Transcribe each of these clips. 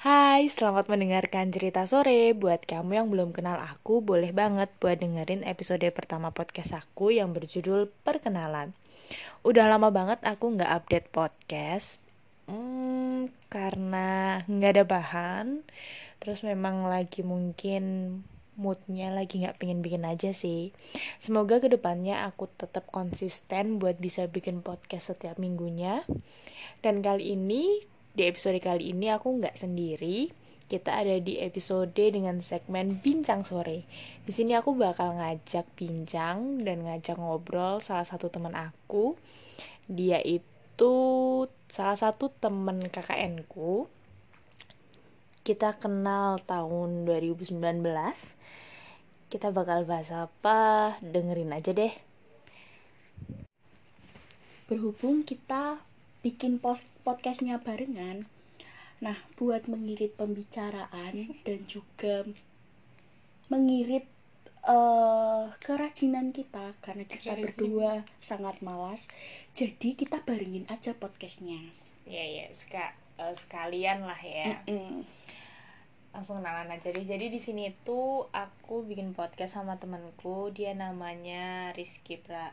Hai, selamat mendengarkan cerita sore. Buat kamu yang belum kenal aku, boleh banget buat dengerin episode pertama podcast aku yang berjudul Perkenalan. Udah lama banget aku nggak update podcast, hmm, karena nggak ada bahan. Terus memang lagi mungkin moodnya lagi nggak pengen bikin aja sih. Semoga ke depannya aku tetap konsisten buat bisa bikin podcast setiap minggunya. Dan kali ini di episode kali ini aku nggak sendiri. Kita ada di episode dengan segmen Bincang Sore. Di sini aku bakal ngajak bincang dan ngajak ngobrol salah satu teman aku. Dia itu salah satu temen KKN ku. Kita kenal tahun 2019. Kita bakal bahas apa? Dengerin aja deh. berhubung kita bikin post podcastnya barengan nah buat mengirit pembicaraan dan juga mengirit uh, kerajinan kita karena kita Kerajinan. berdua sangat malas jadi kita barengin aja podcastnya Ya ya, seka- eh, sekalian lah ya. Mm-mm. langsung kenalan aja deh. Jadi di sini tuh aku bikin podcast sama temanku, dia namanya Rizky Pra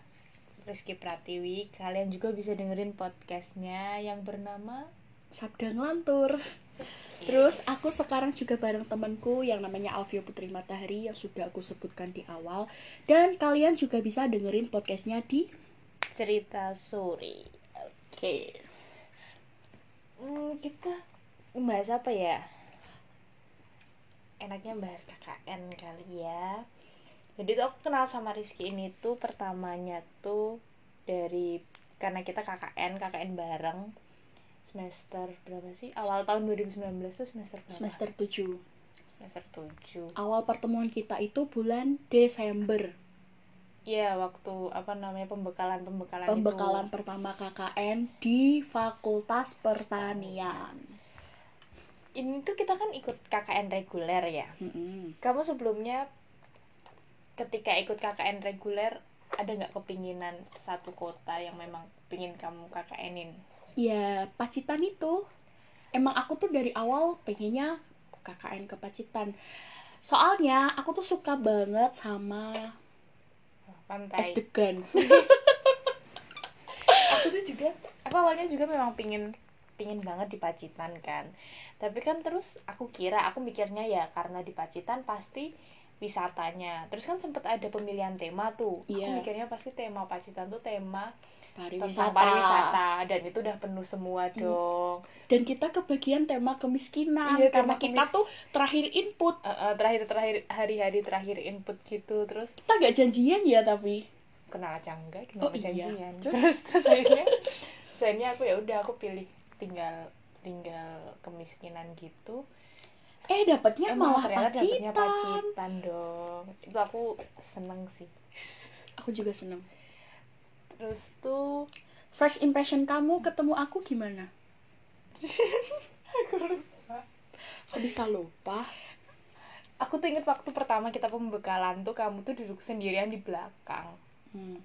Rizky Pratiwi. Kalian juga bisa dengerin podcastnya yang bernama sabda ngelantur Terus aku sekarang juga bareng temanku yang namanya Alfio Putri Matahari yang sudah aku sebutkan di awal dan kalian juga bisa dengerin podcastnya di Cerita Sore. Oke. Hmm, kita bahas apa ya? Enaknya bahas KKN kali ya. Jadi tuh aku kenal sama Rizky ini tuh pertamanya tuh dari karena kita KKN, KKN bareng semester berapa sih? Awal tahun 2019 tuh semester berapa? semester 7 semester 7. awal pertemuan kita itu bulan Desember Iya, waktu apa namanya pembekalan-pembekalan pembekalan itu. pertama KKN di Fakultas Pertanian Ini tuh kita kan ikut KKN reguler ya. Mm-mm. Kamu sebelumnya ketika ikut KKN reguler ada nggak kepinginan satu kota yang memang pingin kamu KKN-in? ya Pacitan itu emang aku tuh dari awal pengennya KKN ke Pacitan soalnya aku tuh suka banget sama Pantai. es degan Aku tuh juga, aku awalnya juga memang pingin pingin banget di Pacitan kan. Tapi kan terus aku kira, aku mikirnya ya karena di Pacitan pasti wisatanya. Terus kan sempet ada pemilihan tema tuh. Aku Iya. mikirnya pasti tema Pacitan tuh tema pariwisata. tentang pariwisata dan itu udah penuh semua dong. dan kita kebagian tema kemiskinan Iya, karena tema kita kemis- tuh terakhir input Eh, eh, terakhir terakhir hari-hari terakhir input gitu terus kita gak janjian ya tapi kenal aja enggak gimana Oh, iya. janjian Terus? terus akhirnya akhirnya aku ya udah aku pilih tinggal tinggal kemiskinan gitu eh dapatnya malah Pacitan. Pacitan dong. Itu aku seneng sih. Aku juga seneng. Terus tuh first impression kamu ketemu aku gimana? Aku lupa. Kok bisa lupa? Aku tuh inget waktu pertama kita pembekalan tuh kamu tuh duduk sendirian di belakang. Hmm.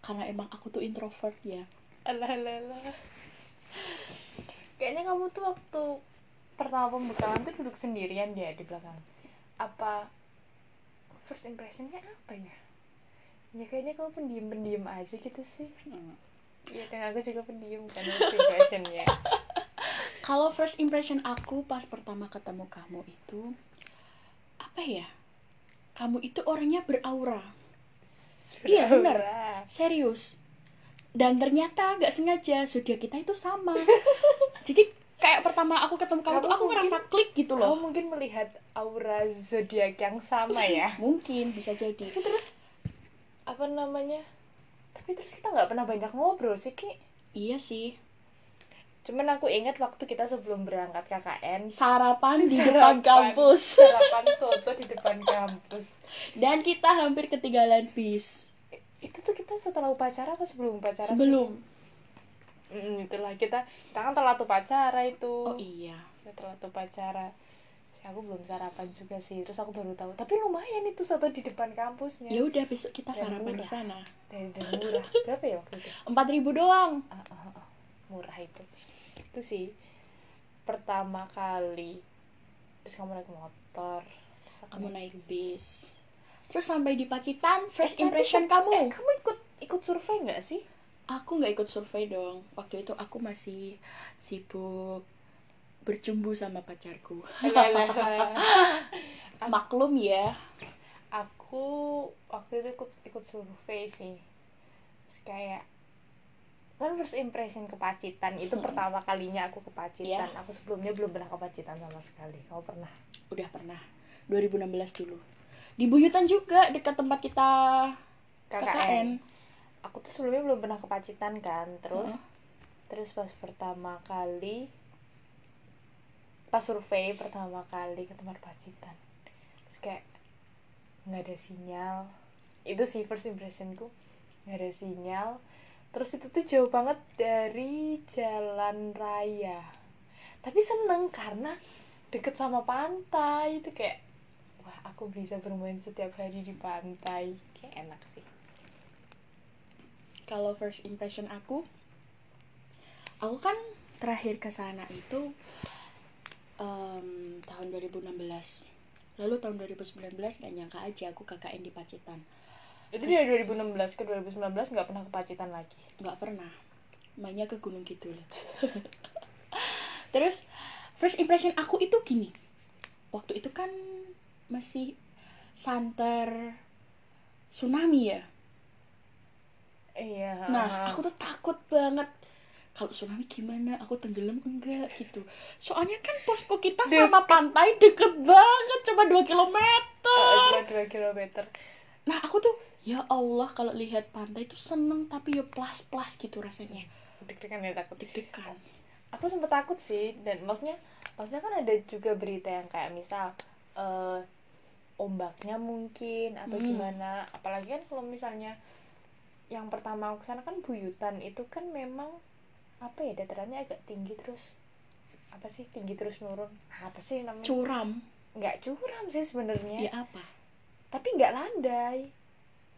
karena emang aku tuh introvert ya. Alah alah, alah. kayaknya kamu tuh waktu pertama pembekalan tuh duduk sendirian dia di belakang. Apa first impressionnya apa ya? Ya kayaknya kamu pendiam pendiam aja gitu sih. Hmm. ya dan aku juga pendiam kan first impressionnya. Kalau first impression aku pas pertama ketemu kamu itu apa ya? Kamu itu orangnya beraura. Iya, bener. Beraura. serius. Dan ternyata nggak sengaja zodiak kita itu sama. Jadi kayak pertama aku ketemu kamu, Kamu tuh aku mungkin- ngerasa klik gitu kamu loh mungkin melihat aura zodiak yang sama ya. Mungkin bisa jadi. Tapi terus apa namanya? Tapi terus kita nggak pernah banyak ngobrol sih ki. Iya sih. Cuman aku ingat waktu kita sebelum berangkat KKN sarapan di Sarapan. depan kampus. Sarapan soto di depan kampus. Dan kita hampir ketinggalan bis. Itu tuh kita setelah upacara apa sebelum upacara sih? Mm, itulah. Kita kita kan telat upacara itu. Oh iya. Kita telat upacara aku belum sarapan juga sih. Terus aku baru tahu. Tapi lumayan itu soto di depan kampusnya. Ya udah besok kita Dan sarapan di murah. sana. Dan, dan murah. Berapa ya waktu itu? Empat ribu doang. Ah, ah, ah, murah itu. Itu sih pertama kali. Terus kamu naik motor. Terus aku kamu naik bis. terus sampai di Pacitan first Eh, impression kamu. eh, kamu ikut ikut survei nggak sih aku nggak ikut survei dong. Waktu itu aku masih sibuk bercumbu sama pacarku. Maklum ya. Aku waktu itu ikut ikut survei sih. Terus kayak kan first impression ke Pacitan itu Hmm. pertama kalinya aku ke Pacitan Iya. aku sebelumnya belum pernah ke Pacitan sama sekali. Kamu pernah? Udah pernah. 2016 dulu. Di Buyutan juga dekat tempat kita KKN, KKN aku tuh sebelumnya belum pernah ke Pacitan kan terus Heeh. terus pas pertama kali pas survei pertama kali ke tempat Pacitan terus kayak nggak ada sinyal. Itu sih first impressionku nggak ada sinyal. Terus itu tuh jauh banget dari jalan raya. Tapi seneng karena deket sama pantai itu kayak wah aku bisa bermain setiap hari di pantai. Kayak enak sih kalau first impression aku aku kan terakhir ke sana itu em, tahun 2016 lalu tahun 2019 gak nyangka aja aku KKN di Pacitan. Itu dari 2016 ke 2019 nggak pernah ke Pacitan lagi? Nggak pernah. Mainnya ke Gunung Kidul. Terus first impression aku itu gini. Waktu itu kan masih santer tsunami ya iya nah aku tuh takut banget. Kalau tsunami gimana? Aku tenggelam enggak? Gitu. Soalnya kan posko kita sama pantai deket banget cuma 2 kilometer. Eh, cuma 2 kilometer. Nah aku tuh ya Allah kalau lihat pantai tuh seneng tapi ya plus plus gitu rasanya. Deg-degan ya takut. Deg-degan. Aku sempet takut sih dan maksudnya maksudnya kan ada juga berita yang kayak misal eh, ombaknya mungkin atau Hmm. gimana. Apalagi kan kalau misalnya yang pertama aku ke sana kan buyutan itu kan memang apa ya datarannya agak tinggi terus apa sih tinggi terus nurun. Apa sih namanya? Curam. Nggak curam sih sebenarnya. Ya apa? Tapi nggak landai.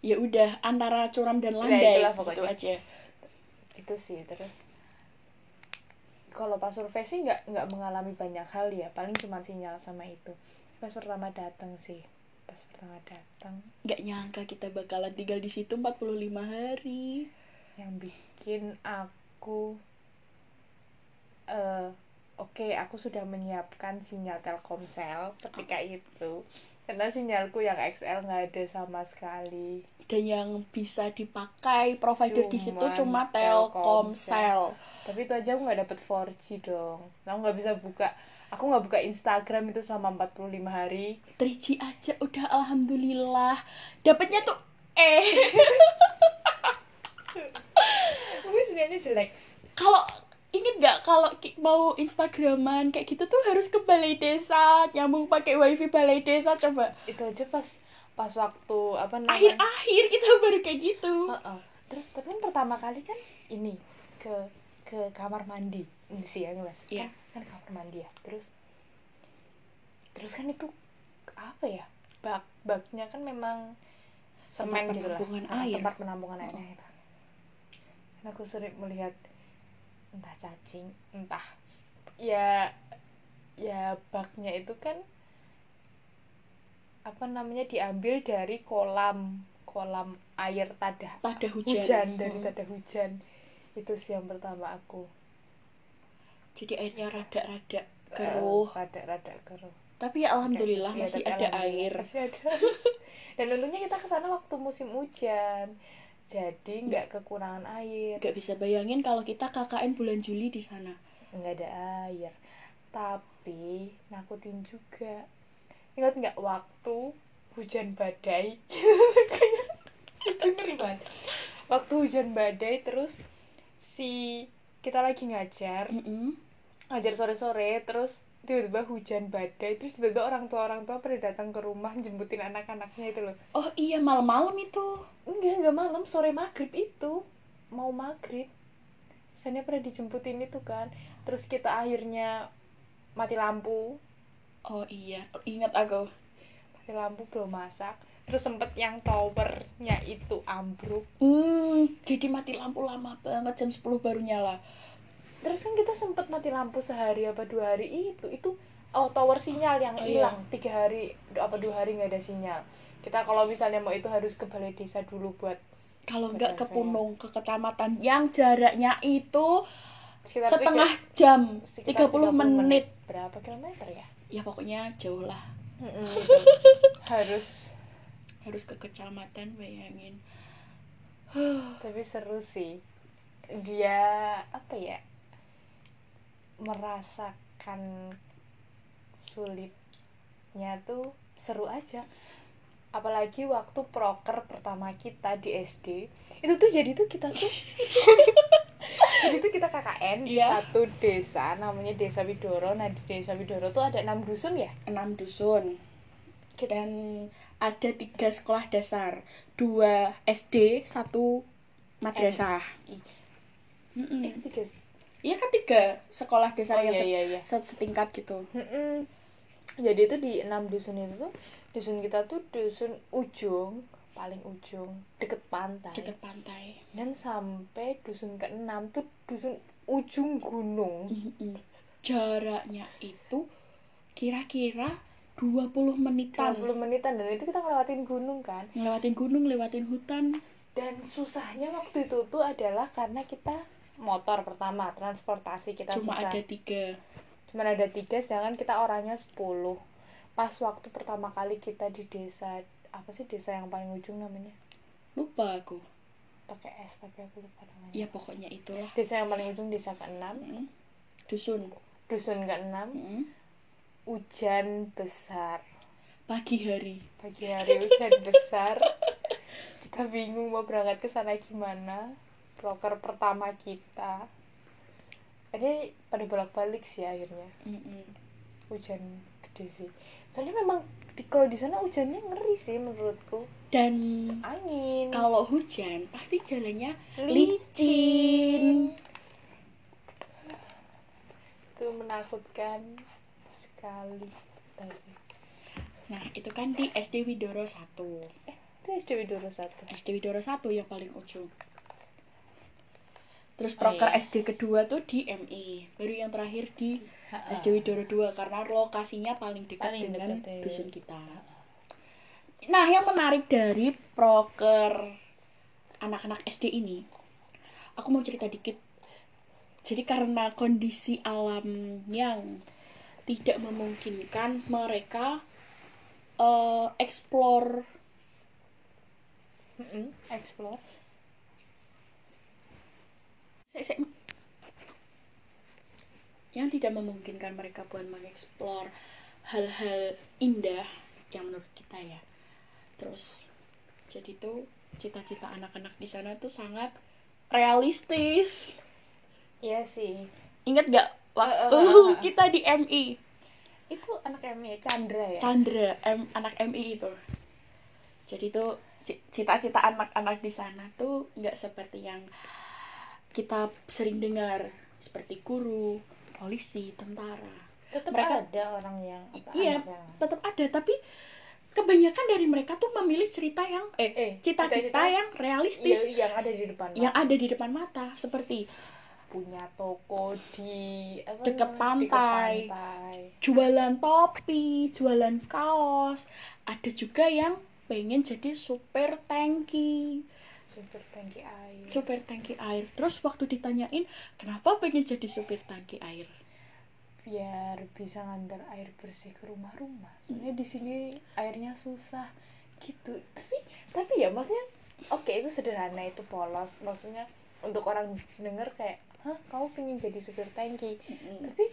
Ya udah antara curam dan Nah, landai itulah gitu pokoknya. aja. Itu sih terus. Kalau pas survei sih nggak nggak mengalami banyak hal ya paling cuma sinyal sama itu. Pas pertama datang sih pas pertama datang. Nggak nyangka kita bakalan tinggal di situ 45 hari. Yang bikin aku eh oke aku sudah menyiapkan sinyal Telkomsel ketika itu. Karena sinyalku yang XL nggak ada sama sekali. Dan yang bisa dipakai provider di situ cuma Telkomsel. Tapi itu aja aku nggak dapet 4G dong. Aku nggak bisa buka aku nggak buka Instagram itu selama 45 hari. 3G aja udah alhamdulillah. Dapatnya tuh eh tapi sinyalnya jelek kalau inget nggak kalau mau instagraman kayak gitu tuh harus ke balai desa nyambung pakai wifi balai desa coba. Itu aja pas pas waktu apa namanya? Akhir-akhir kita baru kayak gitu. Heeh. terus tapi kan pertama kali kan ini ke ke kamar mandi. Ini sih ya mas Iya. kan, kan kamar mandi ya. Terus terus kan itu apa ya? Bak baknya kan memang semen Tempat gitu lah. penampungan Ah, air. tempat penampungan airnya itu. Dan aku sering melihat entah cacing entah ya ya baknya itu kan apa namanya diambil dari kolam kolam air tadah tada hujan, hujan dari Hmm. tada hujan. Itu sih yang pertama aku jadi airnya rada-rada keruh. rada-rada keruh. Tapi ya alhamdulillah Ya, masih ada alhamdulillah air. masih ada. Dan untungnya kita ke sana waktu musim hujan. Jadi nggak kekurangan air. Nggak bisa bayangin kalau kita KKN bulan Juli di sana. Nggak ada air. Tapi nakutin juga. Ingat nggak waktu hujan badai? Itu ngeri banget. Waktu hujan badai terus si kita lagi ngajar. Mm-mm. ngajar sore-sore terus tiba-tiba hujan badai terus tiba-tiba orang tua orang tua pada datang ke rumah jemputin anak-anaknya itu loh. Oh iya malam-malam itu. Enggak enggak malam sore maghrib itu. Mau maghrib. Saya pada dijemputin itu kan. Terus kita akhirnya mati lampu. Oh iya. Ingat aku. Mati lampu belum masak terus sempet yang towernya itu ambruk. Hmm, jadi mati lampu lama banget jam 10 baru nyala. terus kan kita sempet mati lampu sehari apa dua hari itu itu oh tower sinyal yang Oh, hilang. Tiga hari apa dua hari nggak ada sinyal. Kita kalau misalnya mau itu harus ke balai desa dulu buat kalau enggak ke Betul, Punung ke kecamatan yang jaraknya itu sekitar setengah tiga- jam sekitar 30 menit. berapa kilometer ya? Ya pokoknya jauh lah. Gitu. harus harus ke kecamatan bayangin. Tapi seru sih. Dia apa ya merasakan sulitnya tuh seru aja. Apalagi waktu proker pertama kita di SD itu tuh jadi tuh kita tuh jadi tuh kita KKN di Iya. satu desa namanya Desa Widoro. Nah di Desa Widoro tuh ada enam dusun ya? Enam dusun dan ada tiga sekolah dasar. Dua SD satu madrasah. Eh, tiga Iya kan tiga sekolah oh dasar yang iya iya iya. se- setingkat gitu. Mm-mm. Jadi itu di enam dusun itu tuh dusun kita tuh dusun ujung paling ujung deket pantai. Deket pantai. Dan sampai dusun keenam tuh dusun ujung gunung. Mm-mm. jaraknya itu kira-kira 20 menitan. 30 menitan dan itu kita ngelewatin gunung kan? Ngelewatin gunung lewatin hutan. Dan susahnya waktu itu tuh adalah karena kita motor pertama transportasi kita cuma susah. ada tiga. Cuma ada tiga sedangkan kita orangnya 10 pas waktu pertama kali kita di desa apa sih desa yang paling ujung namanya? Lupa aku. Pakai S tapi aku lupa namanya. Ya pokoknya itulah. Desa yang paling ujung desa keenam. Mm. dusun. Dusun keenam. Mm. Hujan besar. Pagi hari. Pagi hari hujan besar. Kita bingung mau berangkat ke sana gimana. Broker pertama kita. Ini pada bolak balik sih akhirnya. Mm-mm. hujan gede sih. Soalnya memang di kalau di sana hujannya ngeri sih menurutku. Dan angin. kalau hujan pasti jalannya licin. licin. Itu menakutkan sekali tapi nah itu kan di SD Widoro 1 itu SD Widoro satu SD Widoro 1 yang paling ujung terus Oh, proker iya. SD kedua tuh di MI baru yang terakhir di SD Widoro 2 karena lokasinya paling dekat Paling dengan dekat, ya. dusun kita. Nah, yang menarik dari proker anak-anak SD ini, aku mau cerita dikit. Jadi karena kondisi alam yang tidak memungkinkan mereka eh, explore. Mm-mm, explore. Sek, sek. yang tidak memungkinkan mereka buat mengeksplor hal-hal indah yang menurut kita ya. Terus jadi tuh cita-cita anak-anak di sana tuh sangat realistis. Iya sih ingat gak waktu Eh, eh, eh, eh. kita di MI itu anak MI Chandra ya? Chandra M, anak MI itu. Jadi tuh ci- cita-cita anak-anak di sana tuh nggak seperti yang kita sering dengar. Seperti guru polisi tentara. Tetap Mereka- ada orang yang apa, iya yang- tetap ada. Tapi kebanyakan dari mereka tuh memilih cerita yang eh eh cita-cita yang iya, realistis yang ada di depan yang mata. ada di depan mata seperti punya toko di apa deket pantai. pantai. jualan topi jualan kaos. Ada juga yang pengen jadi supir tangki supir tangki air. Supir tangki air. Terus waktu ditanyain kenapa pengen jadi supir tangki air? Biar bisa ngantar air bersih ke rumah-rumah. Soalnya di sini airnya susah. Gitu. Tapi tapi ya maksudnya oke itu sederhana itu polos. Maksudnya untuk orang denger kayak hah kamu pengen jadi supir tangki tapi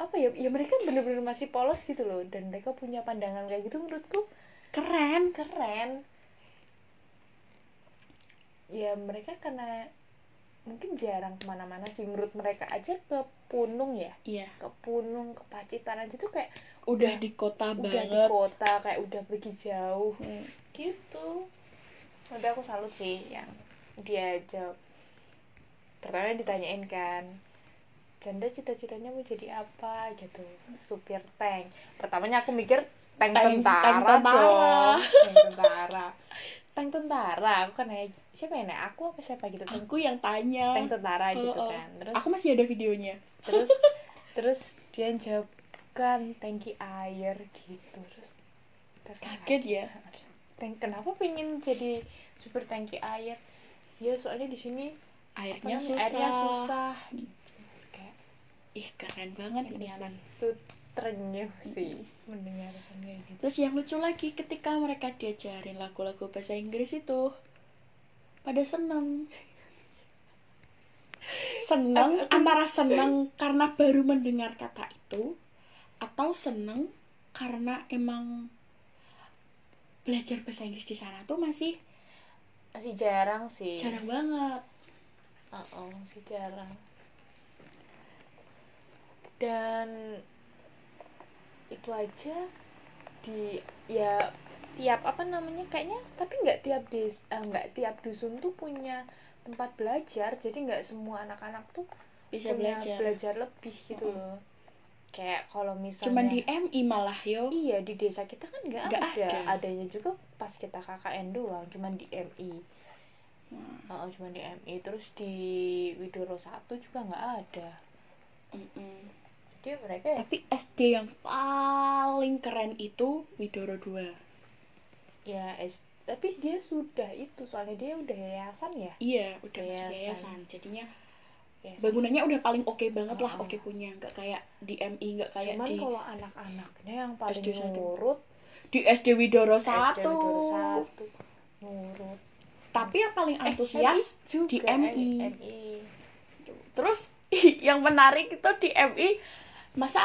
apa ya ya mereka bener-bener masih polos gitu loh dan mereka punya pandangan kayak gitu menurutku keren. keren. Ya mereka karena mungkin jarang ke mana-mana sih menurut mereka aja ke Punung ya. Iya. Ke Punung ke Pacitan aja tuh kayak udah di kota udah di banget. kota kayak udah pergi jauh. Hmm. gitu. Tapi aku salut sih yang dia jawab pertama ditanyain kan janda cita-citanya mau jadi apa? Gitu. Supir tank. Pertamanya aku mikir tank, Tank- tentara, tank tentara. dong. Tank tentara. Tank tentara aku kan nanya siapa ya Nek? aku apa siapa? Gitu. Aku yang tanya. Tank tentara gitu oh. kan. Terus aku masih ada videonya. terus terus dia jawab kan tangki air gitu. Terus kaget ya. Tank, kenapa pengen jadi super tangki air? Ya soalnya di sini airnya susah. airnya susah gitu. kayak ih keren banget ini anak. Itu terenyuh sih mendengarkan kayak gitu. Terus yang lucu lagi ketika mereka diajarin lagu-lagu bahasa Inggris itu pada seneng. Seneng antara seneng karena baru mendengar kata itu atau seneng karena emang belajar bahasa Inggris di sana tuh masih masih jarang sih. Jarang banget Oh, oh, masih jarang. Dan itu aja di ya tiap apa namanya kayaknya tapi nggak tiap des eh, nggak tiap dusun tuh punya tempat belajar jadi nggak semua anak-anak tuh bisa punya belajar lebih gitu Mm-mm. loh kayak kalau misalnya cuman di MI malah yo iya di desa kita kan nggak Nggak ada. ada. adanya juga pas kita KKN doang cuman di MI Nah, Oh, cuma di MI terus di Widoro 1 juga nggak ada. mm-mm. Jadi mereka ya, tapi SD yang paling keren itu Widoro 2 ya S- tapi dia sudah itu soalnya dia udah yayasan ya. iya udah masuk Yayasan. yayasan jadinya Yayasan. bangunannya udah paling oke banget lah Oh. oke punya nggak kayak di MI nggak kayak Cuman di kalau anak-anaknya yang paling SD satu. nurut di SD Widoro SD 1 Widoro 1 nurut. Tapi yang paling Eh, antusias MI di juga, MI. eh, MI. terus yang menarik itu di MI masa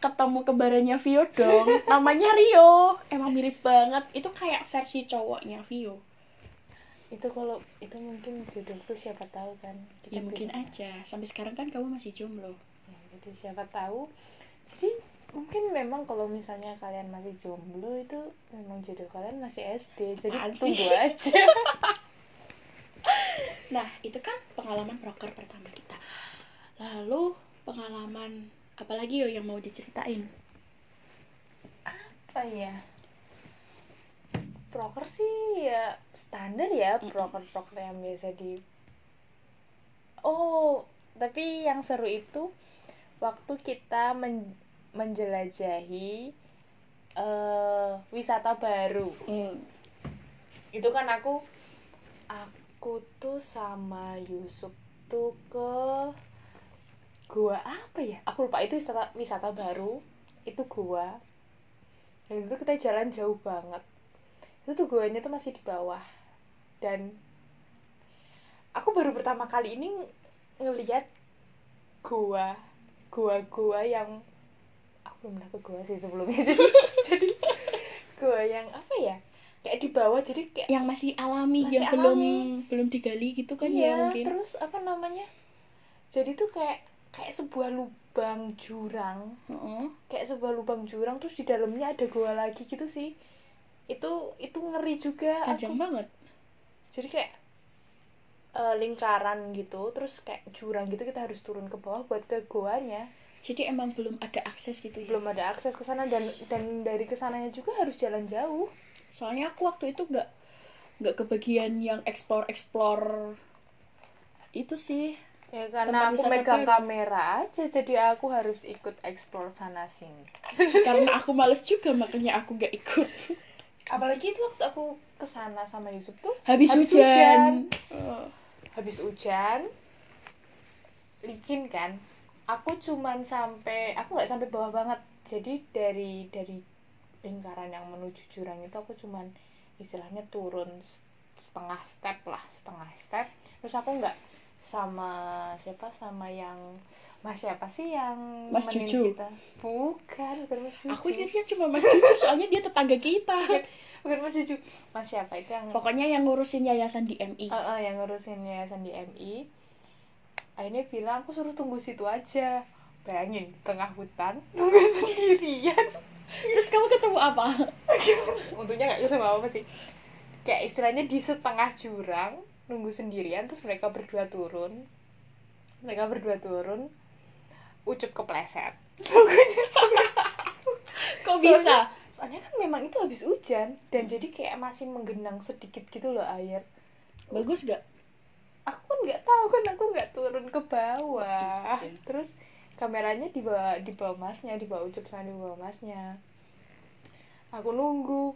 ketemu kembarannya Vio dong namanya Rio emang mirip banget itu kayak versi cowoknya Vio Itu kalau itu mungkin jodohku siapa tahu kan. ya belum- mungkin aja sampai sekarang kan kamu masih jomblo Ya, jadi siapa tahu. Jadi mungkin memang kalau misalnya kalian masih jomblo itu memang jodoh kalian masih SD. Jadi sih? tunggu aja. nah itu kan pengalaman broker pertama kita lalu pengalaman apalagi yo yang mau diceritain Apa ya? Proker sih ya standar ya, Mm-mm. proker-proker yang biasa di Oh, tapi yang seru itu waktu kita men- menjelajahi eh wisata baru. itu kan aku aku tuh sama Yusuf tuh ke gua apa ya? Aku lupa itu wisata wisata baru. Itu gua. Dan itu kita jalan jauh banget. Itu tuh guanya tuh masih di bawah. Dan aku baru pertama kali ini ng- ngeliat gua. Gua gua yang aku belum pernah ke gua sih sebelumnya. Jadi gua yang apa ya kayak di bawah jadi kayak yang masih alami Masih yang belum alami. belum digali gitu kan iya, ya mungkin. terus apa namanya? Jadi tuh kayak kayak sebuah lubang jurang. Heeh. kayak sebuah lubang jurang terus di dalamnya ada gua lagi gitu sih. Itu itu ngeri juga panjang aku. banget. Jadi kayak eh, lingkaran gitu terus kayak jurang gitu kita harus turun ke bawah buat ke goanya jadi emang belum ada akses gitu ya? Belum ada akses ke sana dan dan dari ke sananya juga harus jalan jauh soalnya aku waktu itu nggak nggak kebagian yang explore explore itu sih ya karena aku megang baru. kamera aja jadi aku harus ikut explore sana sini karena aku males juga makanya aku nggak ikut apalagi itu waktu aku ke sana sama Yusuf tuh habis, Habis hujan, hujan. Oh. habis hujan licin kan aku cuman sampai aku nggak sampai bawah banget jadi dari dari lingkaran yang menuju jurang itu aku cuman istilahnya turun setengah step lah setengah step. Terus aku nggak sama siapa sama yang mas siapa sih yang Mas Cucu. kita? Bukan bukan mas Cucu. Aku ingatnya cuma mas Cucu soalnya dia tetangga kita. Bukan mas Cucu. Mas siapa itu yang pokoknya yang ngurusin yayasan di MI Eh, eh, yang ngurusin yayasan di MI akhirnya bilang aku suruh tunggu situ aja bayangin di tengah hutan tunggu sendirian. Terus kamu ketemu apa? Untungnya nggak ketemu apa sih. Kayak istilahnya di setengah jurang nunggu sendirian terus mereka berdua turun. Mereka berdua turun ucup kepleset. Kok bisa? Soalnya kan memang itu habis hujan dan jadi kayak masih menggenang sedikit gitu loh air. Bagus gak aku kan nggak tahu kan aku nggak turun ke bawah. Iya. terus kameranya di bawah di bawah masnya di bawah ucup sama di bawah masnya. Aku nunggu.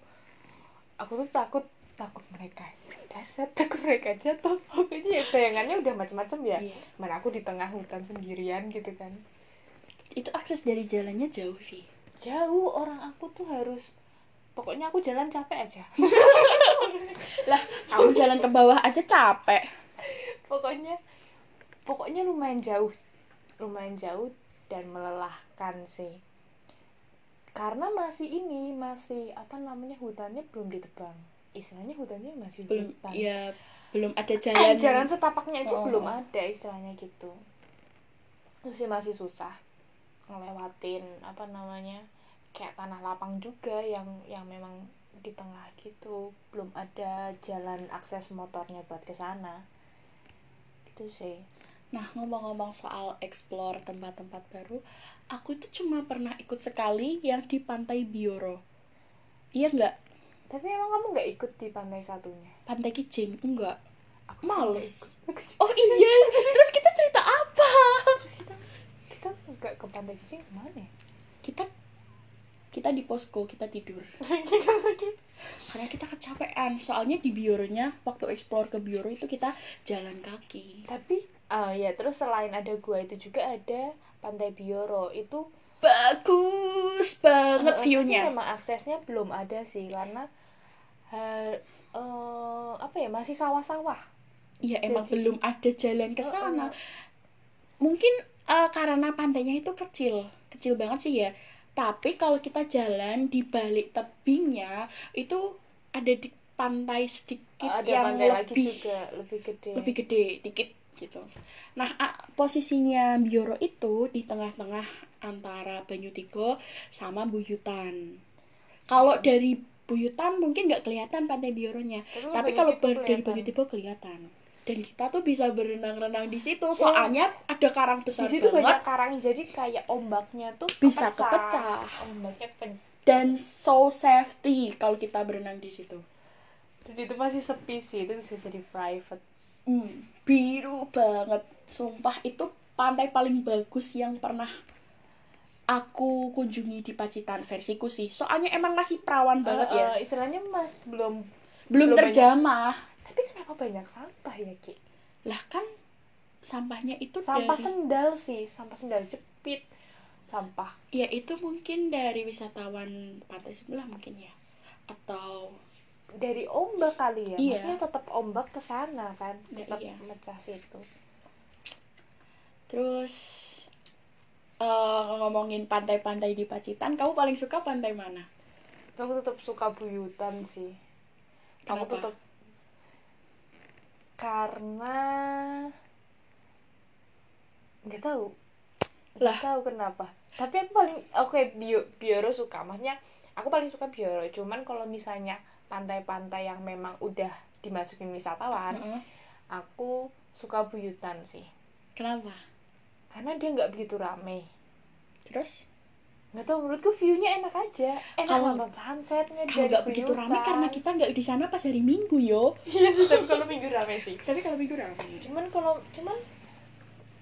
Aku tuh takut takut mereka. Dasar takut mereka jatuh. Pokoknya ya bayangannya udah macam-macam ya. Iya. mana aku di tengah hutan sendirian gitu kan. Itu akses dari jalannya jauh Vi. Jauh. Orang aku tuh harus pokoknya aku jalan capek aja. Lah kamu jalan ke bawah aja capek. Pokoknya pokoknya lumayan jauh lumayan jauh dan melelahkan sih. Karena masih ini masih apa namanya hutannya belum ditebang. Istilahnya hutannya masih belum hutan. ya belum ada Eh, jalan jalan setapaknya aja Oh. belum ada istilahnya gitu. Terus sih masih susah ngelewatin apa namanya kayak tanah lapang juga yang yang memang di tengah gitu. Belum ada jalan akses motornya buat ke sana. Gitu sih Nah, ngomong-ngomong soal explore tempat-tempat baru, aku itu cuma pernah ikut sekali yang di Pantai Bioro. Iya nggak? tapi emang kamu nggak ikut di pantai satunya Pantai Kijing? Enggak. aku Males. ikut. Oh iya, terus kita cerita apa? terus kita kita nggak ke pantai kecil ke mana ya? Kita kita di posko, kita tidur. Karena kita kecapean. Soalnya di Bioronya, waktu explore ke Bioro itu kita jalan kaki. tapi ah ya terus selain ada gua itu juga ada pantai Bioro itu Bagus banget Eh, view-nya. memang aksesnya belum ada sih karena eh, apa ya masih sawah-sawah Iya, emang Jadi- belum ada jalan ke sana. Heeh. mungkin eh, karena pantainya itu kecil kecil banget sih ya tapi kalau kita jalan di balik tebingnya itu ada di pantai sedikit ada yang pantai lagi lebih juga lebih gede lebih gede dikit gitu. Nah posisinya Bioro itu di tengah-tengah antara Banyu Tigo sama Buyutan. Kalau Hmm. dari Buyutan mungkin nggak kelihatan pantai Bioronya tapi kalau ber- dari Banyu Tigo kelihatan. Dan kita tuh bisa berenang-renang di situ soalnya ada karang di besar situ banget. banyak karang jadi kayak ombaknya tuh Bisa kepecah. ombaknya dan so safety kalau kita berenang di situ. dan itu masih sepi sih itu bisa jadi private. Hmm, biru banget. Sumpah itu pantai paling bagus yang pernah aku kunjungi di Pacitan versiku sih. Soalnya emang masih perawan banget Eh, ya. eh, istilahnya mas belum Belum belum banyak. terjamah. tapi kenapa banyak sampah ya ki Lah kan sampahnya itu sampah dari sendal sih sampah sendal jepit sampah ya itu mungkin dari wisatawan pantai sebelah mungkin ya. Atau dari ombak kali ya Iya. maksudnya tetap ombak ke sana kan tetap iya. mecah situ terus eh, ngomongin pantai-pantai di Pacitan, kamu paling suka pantai mana? aku tetap suka buyutan sih aku Kenapa? tetap karena nggak tahu nggak Lah. tahu kenapa tapi aku paling oke bio bioro suka maksudnya aku paling suka bioro cuman kalau misalnya pantai-pantai yang memang udah dimasukin wisatawan Heeh. aku suka buyutan sih Kenapa? karena dia nggak begitu rame Terus nggak tahu menurutku viewnya enak aja enak Kalau- nonton sunsetnya kalau nggak begitu rame karena kita nggak di sana pas hari Minggu yo. iya sih tapi kalau minggu rame sih Tapi kalau Minggu rame. cuman kalau cuman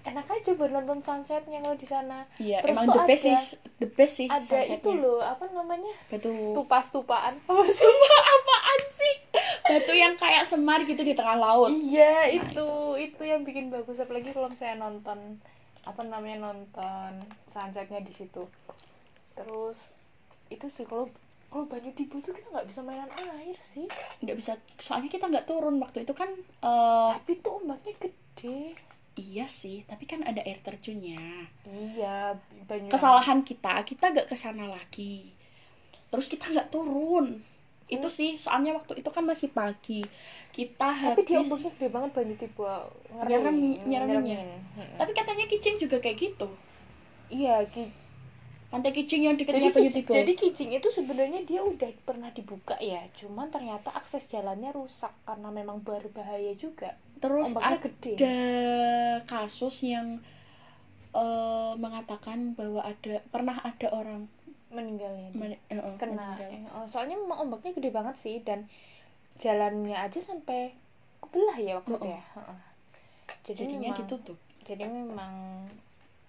enak aja buat nonton sunsetnya kalau di sana Iya, Terus emang the best sih, the best sih ada sunsetnya. itu loh apa namanya Batu stupa-stupaan apa sih apaan sih? Batu yang kayak semar gitu di tengah laut. iya Nah, itu itu yang bikin bagus apalagi kalau saya nonton apa namanya nonton sunsetnya di situ terus itu sih kalau kalau Banyu Tibu tuh kita nggak bisa mainan air sih Nggak bisa, soalnya kita nggak turun waktu itu kan. eh tapi tuh ombaknya gede iya sih, tapi kan ada air terjunnya. iya Banyu kesalahan kita kita gak ke sana lagi. Terus kita nggak turun. Itu sih soalnya waktu itu kan masih pagi. Kita tapi dia habis ombaknya gede banget Banyu Tibu Nyeremi- nyereminya. nyeremin. tapi katanya Kicing juga kayak gitu. Iya Ki- pantai Kicing yang dekatnya Banyu Tigo jadi Kijing itu sebenarnya dia udah pernah dibuka ya cuman ternyata akses jalannya rusak karena memang berbahaya juga. Terus ombaknya ada gede. kasus yang eh, mengatakan bahwa ada pernah ada orang meninggalnya men- eh, eh, kena. meninggal. oh, soalnya memang ombaknya gede banget sih dan jalannya aja sampai kebelah ya waktu itu Oh, oh. ya? Heeh. jadi jadinya memang, ditutup. jadi memang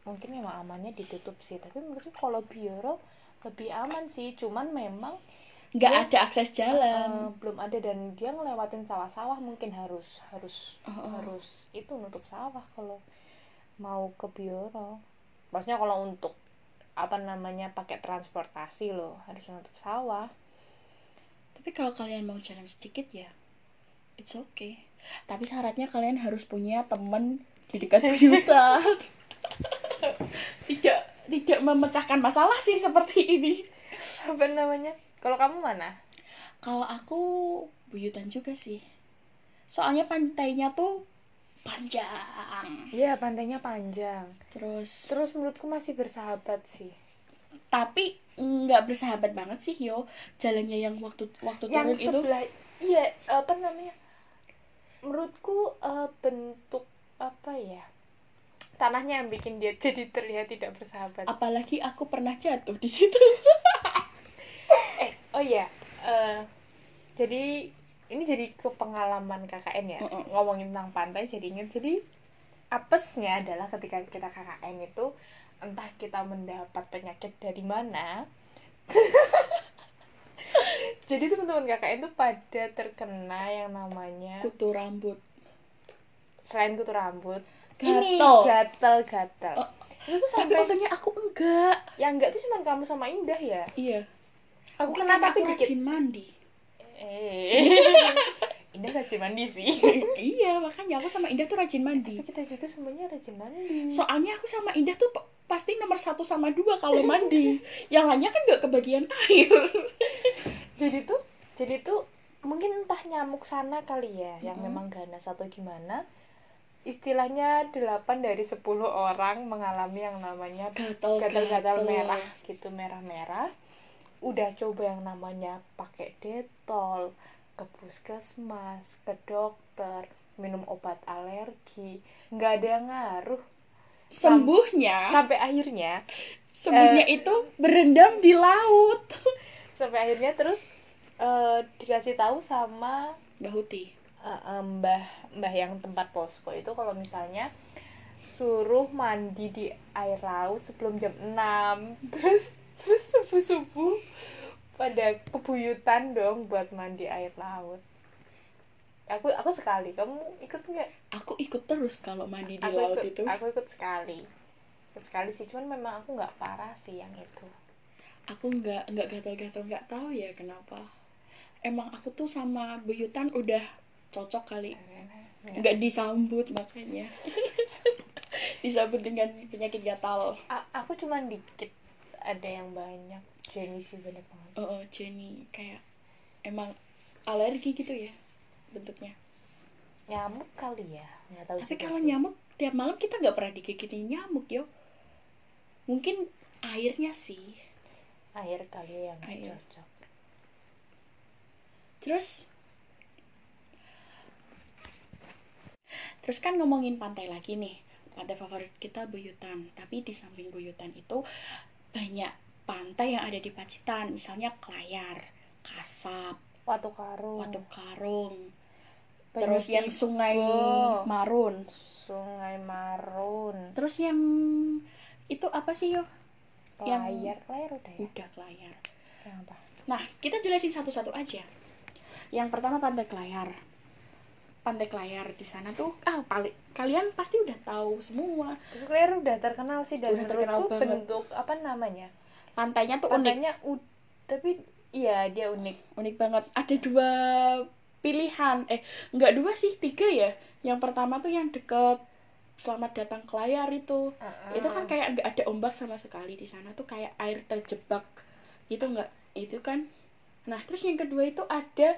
mungkin memang amannya ditutup sih tapi menurutku kalau bioro lebih aman sih cuman memang nggak Dia- ada akses jalan. belum ada dan dia ngelewatin sawah-sawah mungkin harus harus Oh, oh. harus itu nutup sawah kalau mau ke bioro. Maksudnya kalau untuk apa namanya pakai transportasi loh harus nutup sawah. Tapi kalau kalian mau jalan sedikit ya it's okay. Tapi syaratnya kalian harus punya temen di dekat hutan tidak tidak memecahkan masalah sih seperti ini. Apa namanya? Kalau kamu mana? Kalau aku buyutan juga sih. Soalnya pantainya tuh panjang. Iya pantainya panjang. Terus? Terus menurutku masih bersahabat sih. Tapi nggak bersahabat banget sih yo. Jalannya yang waktu waktu yang turun itu. sebelah iya apa namanya? Menurutku eh, bentuk apa ya tanahnya yang bikin dia jadi terlihat tidak bersahabat apalagi aku pernah jatuh di situ eh oh iya eh, jadi ini jadi ke pengalaman KKN ya Mm-mm. ngomongin tentang pantai jadi inget jadi apesnya adalah ketika kita KKN itu entah kita mendapat penyakit dari mana jadi teman-teman KKN tuh pada terkena yang namanya kutu rambut selain kutu rambut. Ini gatal gatal Oh, itu tuh tapi sampai untungnya aku enggak. Yang enggak tuh cuma kamu sama Indah ya? Iya. Aku Mungkin kena tapi aku dikit? rajin mandi. Eh. Indah rajin mandi sih. Iya makanya aku sama Indah tuh rajin mandi. Tapi kita juga semuanya rajin mandi. Soalnya aku sama Indah tuh pasti nomor satu sama dua kalau mandi. Yang lainnya kan gak kebagian air. Jadi tuh jadi tuh mungkin entah nyamuk sana kali ya yang Mm-mm. memang ganas atau gimana istilahnya 8 dari 10 orang mengalami yang namanya gatal gatal-gatal merah gitu merah-merah. Udah coba yang namanya pakai detol ke puskesmas ke dokter minum obat alergi nggak ada yang ngaruh. Sembuhnya? sampai akhirnya sembuhnya Eh. itu berendam di laut. Sampai akhirnya terus eh, dikasih tahu sama Mbak Eh, mbah mbah yang tempat posko itu kalau misalnya suruh mandi di air laut sebelum jam 6 terus terus subuh subuh pada kebuyutan dong buat mandi air laut. Aku aku sekali. Kamu ikut nggak? Aku ikut terus kalau mandi di aku laut ikut itu. aku ikut sekali. Ikut sekali sih cuman memang aku nggak parah sih yang itu. Aku nggak nggak gatal-gatal nggak tahu ya kenapa. Emang aku tuh sama buyutan udah cocok kali. Nggak. nggak disambut makanya disambut dengan penyakit gatal. A- aku cuman dikit ada yang banyak. Jenny sih banyak banget. Oh, oh, Jenny. Kayak emang alergi gitu ya bentuknya. Nyamuk kali ya nggak tahu tapi kalau sih. nyamuk tiap malam kita nggak pernah digigitin nyamuk yo. Mungkin airnya sih. Air kali ya yang Air. cocok. Terus terus kan ngomongin pantai lagi nih pantai favorit kita Buyutan. Tapi di samping Buyutan itu banyak pantai yang ada di Pacitan. Misalnya Klayar Kasab Watu Karung. Watu Karung. Terus yang Sungai Tigo, Marun. Sungai Marun. Terus yang itu apa sih yo? Yang- Layar Layar udah ya? Udah Klayar yang apa? Nah, kita jelasin satu-satu aja. Yang pertama Pantai Kelayar. Pantai Kelayar di sana tuh ah paling kalian pasti udah tahu semua. Tapi Layar udah terkenal sih dan Udah terkenal banget. bentuk apa namanya Pantainya tuh unik, pantainya u- tapi iya dia unik unik banget. Ada dua pilihan. Eh, nggak dua sih, tiga ya. Yang pertama tuh yang deket Selamat datang Kelayar itu. Itu kan kayak nggak ada ombak sama sekali di sana tuh kayak air terjebak gitu nggak? Itu kan. Nah, terus yang kedua itu ada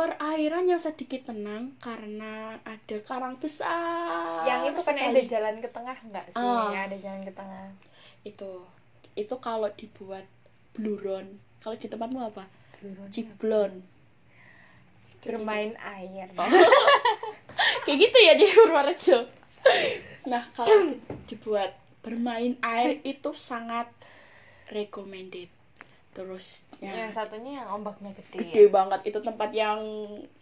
perairan yang sedikit tenang karena ada karang besar. yang itu kan ada jalan ke tengah nggak sih? Ah. Ya, ada jalan ke tengah. Itu. Itu kalau dibuat bluron kalau di tempatmu apa? Ciblon. ciblon bermain air. Oh. kayak gitu ya di Purworejo. Nah kalau dibuat bermain air itu sangat recommended terus yang ya, satunya yang ombaknya gede, gede banget. Itu tempat yang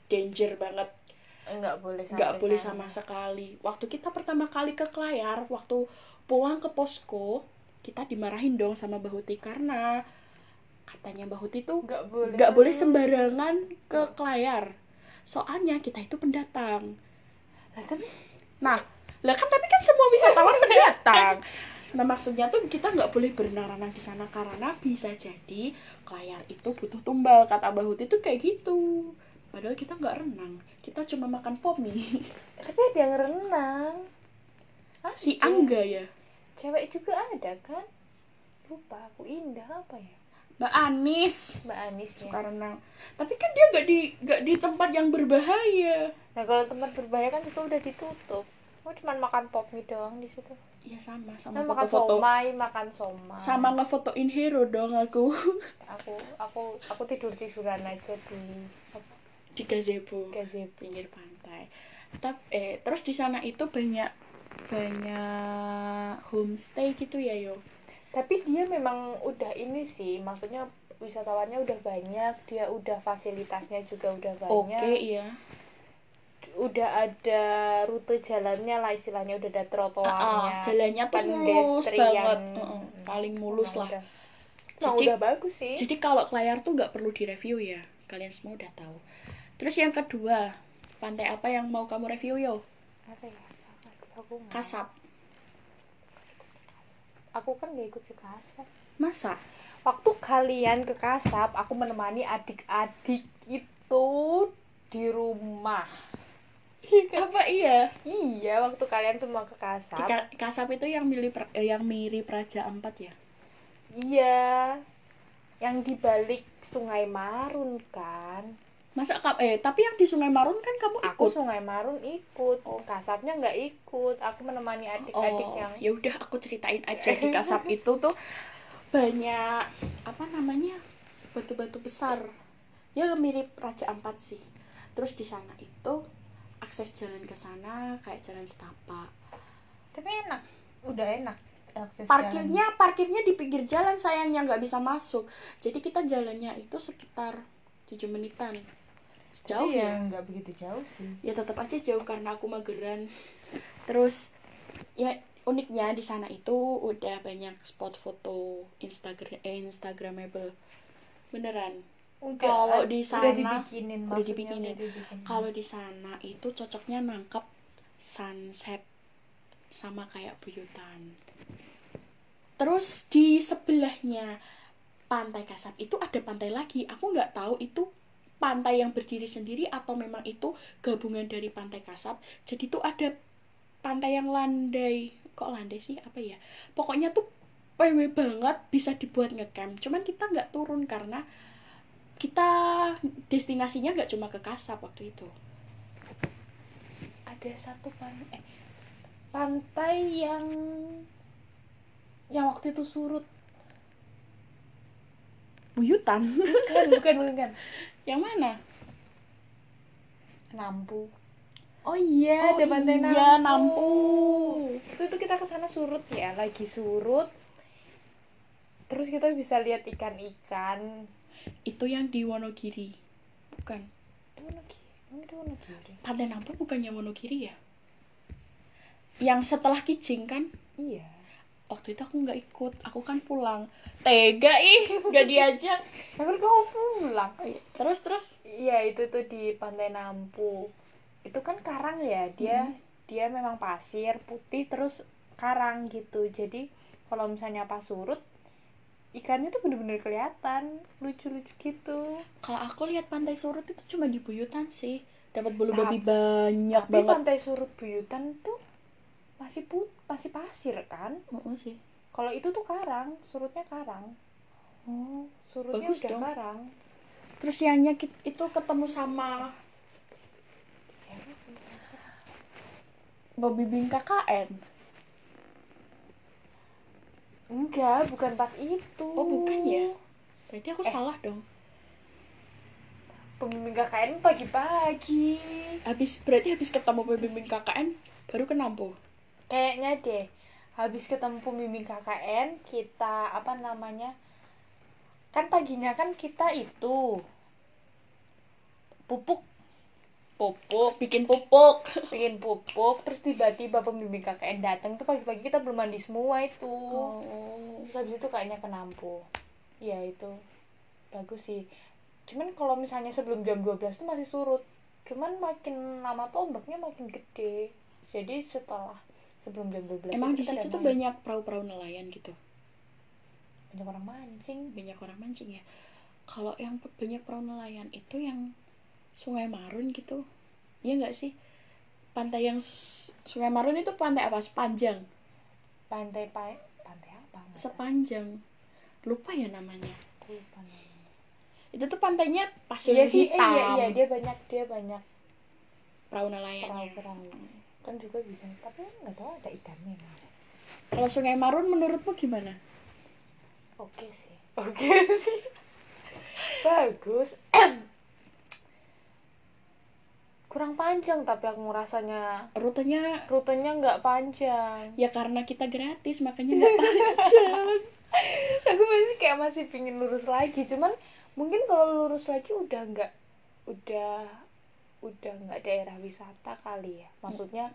danger banget. Nggak boleh sampai nggak boleh sama sekali. Waktu kita pertama kali ke Klayar waktu pulang ke posko kita dimarahin dong sama Bahuti karena katanya Bahuti tuh nggak boleh. nggak boleh sembarangan ke Klayar soalnya kita itu pendatang. Lah, nah lah kan tapi kan semua wisatawan pendatang nah maksudnya tuh kita nggak boleh berenang-renang di sana karena bisa jadi Klayar itu butuh tumbal. Kata Bahuti tuh kayak gitu. Padahal kita nggak renang. Kita cuma makan pop mie tapi ada yang renang. Ah si. Angga ya? Cewek juga ada kan? Lupa aku indah apa ya? Mbak Anis. Mbak Anis ya. Suka renang. Tapi kan dia nggak di nggak di tempat yang berbahaya. Nah kalau tempat berbahaya kan juga udah ditutup. Aku cuma makan pop mie doang di situ ya sama sama Nah, makan foto-foto somai makan somai. Sama ngefotoin hero dong aku. Aku aku aku tidur tiduran aja di di gazebo gazebo. pinggir pantai. Tapi eh terus di sana itu banyak banyak homestay gitu ya yo. Tapi dia memang udah ini sih maksudnya wisatawannya udah banyak dia udah fasilitasnya juga udah oke banyak. iya udah ada rute jalannya lah istilahnya udah ada trotoarnya Ah, jalannya tuh mulus banget. Heeh, paling mulus Emang lah. udah, emang Jadi- udah bagus sih. jadi kalau Klayar tuh nggak perlu direview ya. Kalian semua udah tahu. Terus yang kedua pantai apa yang mau kamu review yo? Apa ya? Aku Kasap. Aku kan gak ikut ke kasap. Masa? Waktu kalian ke kasap aku menemani adik-adik itu di rumah apa iya? Iya waktu kalian semua ke kasap. Ka- Kasap itu yang mirip eh, yang mirip Raja Ampat ya? Iya. Yang di balik sungai Marun kan. Masa eh tapi yang di Sungai Marun kan kamu ikut? Aku sungai Marun ikut. Oh. kasapnya nggak ikut. Aku menemani adik-adik oh yang ya udah aku ceritain aja di Kasap itu tuh banyak apa namanya batu-batu besar. Ya mirip Raja Ampat sih. Terus di sana itu akses jalan ke sana kayak jalan setapak. Tapi enak udah enak akses parkirnya parkirnya di pinggir jalan sayangnya nggak bisa masuk. Jadi kita jalannya itu sekitar 7 menitan. Jauh Tapi ya? nggak begitu jauh sih. Ya tetap aja jauh karena aku mageran. Terus ya uniknya di sana itu udah banyak spot foto Instagram eh, Instagramable. Beneran Kalau di udah sana- dibikinin udah dibikinin. udah dibikinin. kalau di sana itu cocoknya nangkep sunset sama kayak buyutan. Terus di sebelahnya pantai Kasab itu ada pantai lagi. Aku nggak tahu itu pantai yang berdiri sendiri atau memang itu gabungan dari pantai Kasab jadi tuh ada pantai yang landai. Kok landai sih? Apa ya? Pokoknya tuh PW banget bisa dibuat ngecamp. Cuman kita nggak turun karena kita destinasinya nggak cuma ke Kasab waktu itu. Ada satu pantai eh, pantai yang yang waktu itu surut. Buyutan. Bukan bukan bukan yang mana? Nampu. Oh iya ada pantai iya, Nampu. Nampu. Itu itu kita ke sana surut ya lagi surut. Terus kita bisa lihat ikan-ikan itu yang di Wonogiri bukan? Itu Wonogiri Emang itu Wonogiri. Pantai Nampu bukannya Wonogiri ya? Yang setelah Kijing kan? Iya. Waktu itu aku nggak ikut aku kan pulang. Tega ih nggak diajak. Kan kamu pulang. Oh iya. terus terus? Iya itu tuh di pantai Nampu. Itu kan karang ya dia dia memang pasir putih terus karang gitu. Jadi kalau misalnya pas surut ikannya tuh bener-bener kelihatan lucu-lucu gitu. Kalau aku lihat pantai surut itu cuma di Buyutan sih. Dapat bulu Tapi- babi banyak tapi banget. pantai surut buyutan tuh masih put masih pasir kan? Oh, sih. Kalau itu tuh karang surutnya karang. Oh surutnya Bagus udah dong. karang. Terus kit- itu ketemu sama Bobby Bing KKN enggak bukan pas itu. Oh, bukan ya? berarti aku Eh. salah dong. Pembimbing KKN pagi-pagi. Habis berarti habis ketemu Bobby Bing KKN baru ke Nampo kayaknya deh. Habis ketemu pembimbing KKN kita apa namanya kan paginya kan kita itu pupuk pupuk bikin pupuk. Bikin pupuk terus tiba-tiba pembimbing KKN datang tuh pagi-pagi kita belum mandi semua itu. Oh. Terus habis itu kayaknya kenampu. Ya itu. Bagus sih. Cuman kalau misalnya sebelum jam 12 tuh masih surut. Cuman makin lama tuh ombaknya makin gede. Jadi setelah sebelum jam 12 emang di situ tuh main. banyak perahu-perahu nelayan gitu? Banyak orang mancing. Banyak orang mancing ya. Kalau yang banyak perahu nelayan itu yang Sungai Marun gitu. Iya nggak sih? Pantai yang Sungai Marun itu pantai apa? Sepanjang? Pantai pa pantai apa? Sepanjang. Lupa ya namanya. Lupa namanya. itu tuh pantainya pasir iya sih eh, hitam. iya iya dia banyak dia banyak perahu nelayannya perahu-perahu. Kan juga bisa tapi nggak tahu ada ikannya kalau Sungai Marun menurutmu gimana? Oke sih. Oke sih. Bagus kurang panjang tapi aku ngerasanya rutenya rutenya nggak panjang. Ya karena kita gratis makanya nggak panjang. Aku masih kayak masih pingin lurus lagi cuman mungkin kalau lurus lagi udah nggak udah udah nggak daerah wisata kali ya. Maksudnya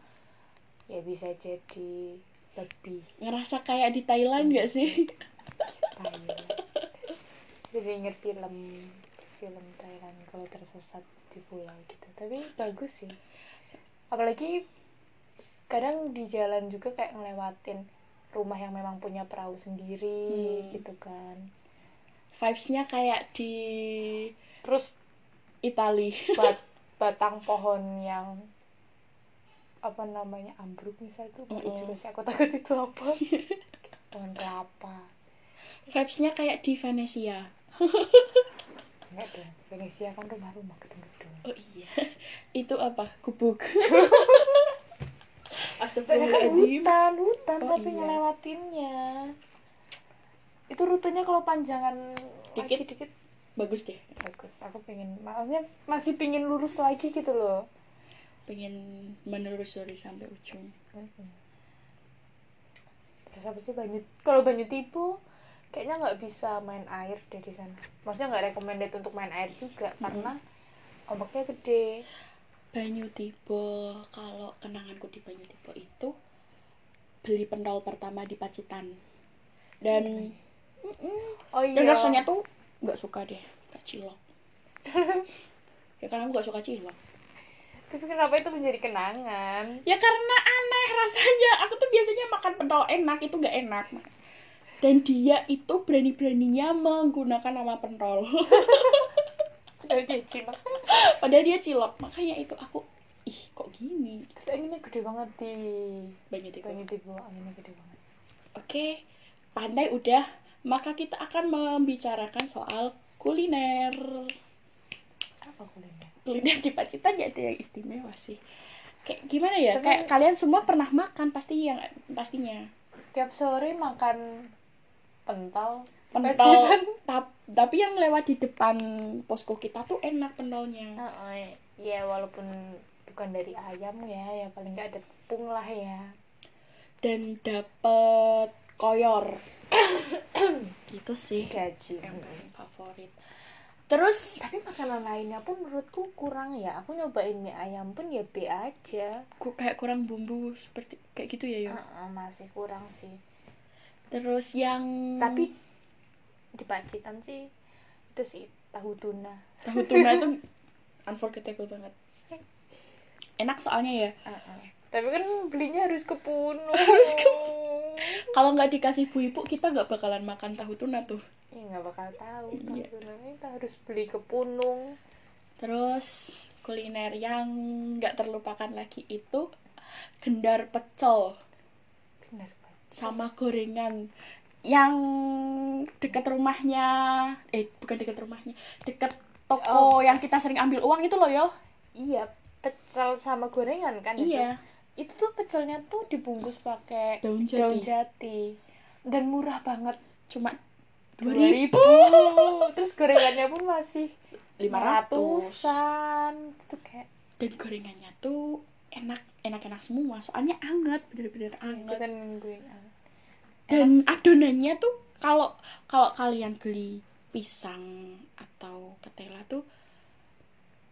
ya bisa jadi lebih ngerasa kayak di Thailand nggak sih? Thailand. Jadi inget film film Thailand kalau tersesat di pulau gitu. Tapi bagus sih. Apalagi kadang di jalan juga kayak ngelewatin rumah yang memang punya perahu sendiri Hmm. gitu kan. Vibesnya kayak di terus Itali. Bat batang pohon yang apa namanya ambruk misal itu baru Mm-mm. juga sih aku takut itu apa. Pohon kelapa. Vibesnya kayak di Venesia. Enggak dong Venesia kan rumah-rumah gedung-gedung oh iya itu apa gubuk Soalnya kan Astagfirullahaladzim hutan, hutan Oh, tapi iya. ngelewatinnya. Itu rutenya kalau panjangan lagi Dikit. dikit bagus deh bagus. Aku pengen, maksudnya masih pengen lurus lagi gitu loh. pengen menelusuri sampai ujung Terus apa sih Banyu? Kalau Banyu Tipu kayaknya nggak bisa main air deh di sana. Maksudnya nggak recommended untuk main air juga karena ombaknya gede. Banyu Tibo kalau kenanganku di Banyu Tibo itu beli pentol pertama di Pacitan dan. Oh iya. dan rasanya tuh nggak suka deh kayak cilok ya karena aku nggak suka cilok Tapi kenapa itu menjadi kenangan? ya karena aneh rasanya aku tuh biasanya makan pentol enak itu nggak enak dan dia itu berani-beraninya menggunakan nama pentol Jadi cilok. padahal dia cilok makanya itu aku ih kok gini Tapi anginnya gede banget di Banyu Tibo Banyu Tipu. Anginnya gede banget. Oke, pandai udah, maka kita akan membicarakan soal kuliner. Apa kuliner? Kuliner di Pacitan ya ada yang istimewa sih. Kayak gimana ya? Tapi- Kayak kalian semua pernah makan pasti yang pastinya. Tiap sore makan pentol. Pentol. Tap- tapi yang lewat di depan posko kita tuh enak pentolnya. Heeh, ya walaupun bukan dari ayam ya, ya paling nggak ada tepung lah ya. Dan dapet koyor. Itu sih Gaji. yang paling favorit. Terus Tapi makanan lainnya pun menurutku kurang ya. Aku nyobain mie ayam pun ya B aja. ku- kayak kurang bumbu seperti kayak gitu ya, Yo. Heeh, masih kurang sih. Terus yang Tapi di Pacitan sih itu sih tahu tuna. tahu tuna itu unforgettable banget enak soalnya ya Heeh. Tapi kan belinya harus ke Puno. Harus ke kalau nggak dikasih bu ibu kita nggak bakalan makan tahu tuna tuh Ya nggak bakal tahu tahu Iya. tunanya kita harus beli ke Punung. terus kuliner yang nggak terlupakan lagi itu gendar pecel Bener Pak. sama gorengan yang dekat rumahnya eh bukan dekat rumahnya dekat toko yang kita sering ambil uang itu loh yo Iya, pecel sama gorengan kan itu? iya Itu tuh pecelnya tuh dibungkus pakai daun daun jati jati dan murah banget. cuma Dua 2000 ribu. Terus gorengannya pun masih 500 ratusan. Itu kayak dan gorengannya tuh enak enak-enak semua soalnya anget bener-bener kita anget nungguin ah. Dan adonannya tuh kalau kalau kalian beli pisang atau ketela tuh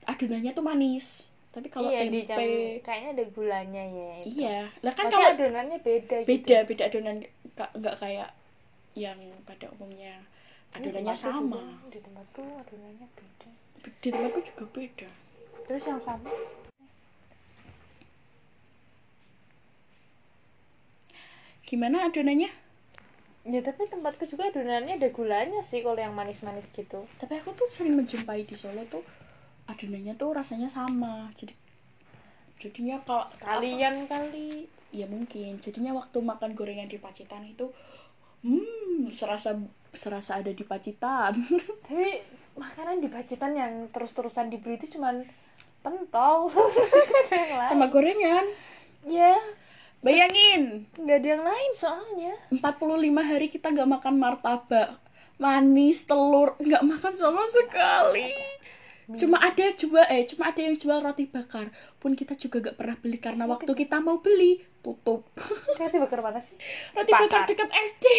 adonannya tuh manis. Tapi kalau iya, di jam, tempe kayaknya ada gulanya ya itu. iya. Lah kan kalau adonannya beda beda gitu. beda adonan nggak kayak yang pada umumnya. Adonannya sama. juga- di tempatku adonannya beda. Di tempatku juga beda. Terus yang sama? Gimana adonannya ya tapi tempatku juga adonannya ada gulanya sih kalau yang manis-manis gitu. Tapi aku tuh sering menjumpai di Solo tuh adonannya tuh rasanya sama. Jadi jadinya kalau kalian kali. Ya mungkin. Jadinya waktu makan gorengan di Pacitan itu hmm serasa serasa ada di Pacitan. Tapi makanan di Pacitan yang terus-terusan dibeli itu cuman pentol. Sama gorengan. Ya bayangin. Nggak ada yang lain soalnya. 45 hari kita gak makan martabak. Manis telur nggak makan sama sekali. Cuma ada jual eh cuma ada yang jual roti bakar. Pun kita juga gak pernah beli karena Roti waktu kita mau beli tutup. Roti bakar mana sih? Roti Pasar. bakar dekat SD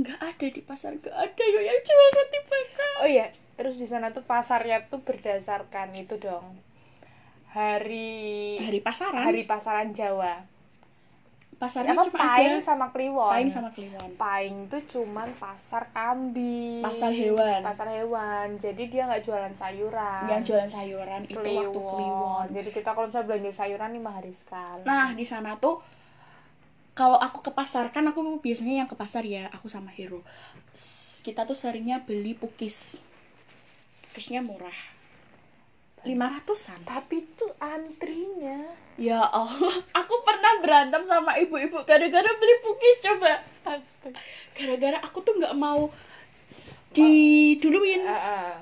nggak ada di pasar nggak ada yo yang jual roti bakar. Oh iya terus di sana tuh pasarnya tuh berdasarkan itu dong hari hari pasaran? Hari pasaran Jawa. Pasarnya apa cuma Paing ada sama Kliwon? Paling sama kliwon. Paing tuh cuman pasar kambing. Pasar hewan. pasar hewan. Jadi dia nggak jualan sayuran. Yang jualan sayuran itu waktu kliwon. Jadi kita kalau misalnya belanja sayuran lima hari sekali. Nah, di sana tuh kalau aku ke pasar kan aku biasanya yang ke pasar ya, aku sama Hero. Kita tuh seringnya beli pukis. Pukisnya murah. 500-an. tapi tuh antrinya Ya Allah, aku pernah berantem sama ibu-ibu gara-gara beli pukis coba. Gara-gara aku tuh nggak mau diduluin. Ah, ah.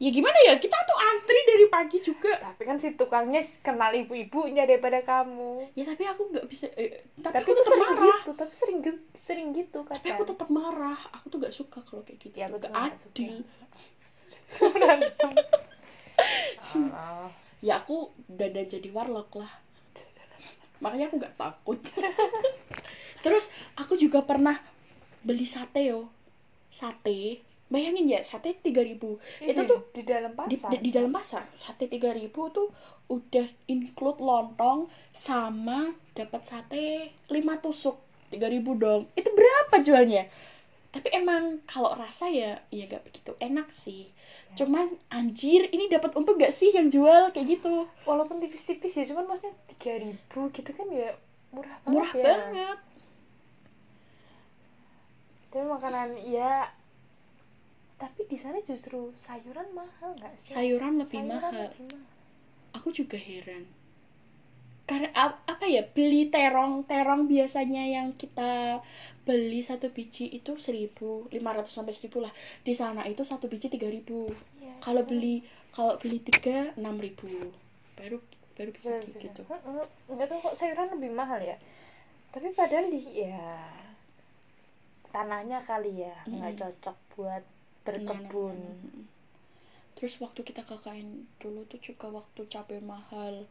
Ya gimana ya, kita tuh antri dari pagi juga. tapi kan si tukangnya kenal ibu-ibunya daripada kamu Ya tapi aku nggak bisa, eh, tapi, tapi, aku tuh sering marah. gitu tapi sering ge- sering gitu kan Tapi aku tetap marah. Aku tuh gak suka kalau kayak gitu. Ya, aku Gak nggak adil. Ah. ya aku dandan jadi warlock lah. Makanya aku nggak takut. Terus aku juga pernah beli sate yo. Sate. Bayangin ya sate 3000 itu itu tuh di dalam pasar? di, di dalam pasar. Sate 3000 tuh udah include lontong sama dapat sate 5 tusuk. 3000 dong. Itu berapa jualnya tapi emang kalau rasa ya ya gak begitu enak sih. Ya. cuman anjir ini dapat untung gak sih yang jual? Kayak gitu. Walaupun tipis-tipis ya cuman maksudnya tiga ribu gitu kan ya murah banget murah ya. banget. Tapi makanan ya tapi di sana justru sayuran mahal nggak sih? Sayuran lebih Sayuran mahal. lebih mahal. aku juga heran karena ap- apa ya beli terong terong biasanya yang kita beli satu biji itu 1500 sampai 1000 lah. Di sana itu satu biji 3000 Iya, kalau di sana beli kalau beli tiga 6000 baru baru bisa bener. gitu. Nggak tahu kok sayuran lebih mahal ya. Tapi padahal di ya tanahnya kali ya nggak Mm. cocok buat berkebun. Mm-mm. terus waktu kita KKN dulu tuh juga waktu cabai mahal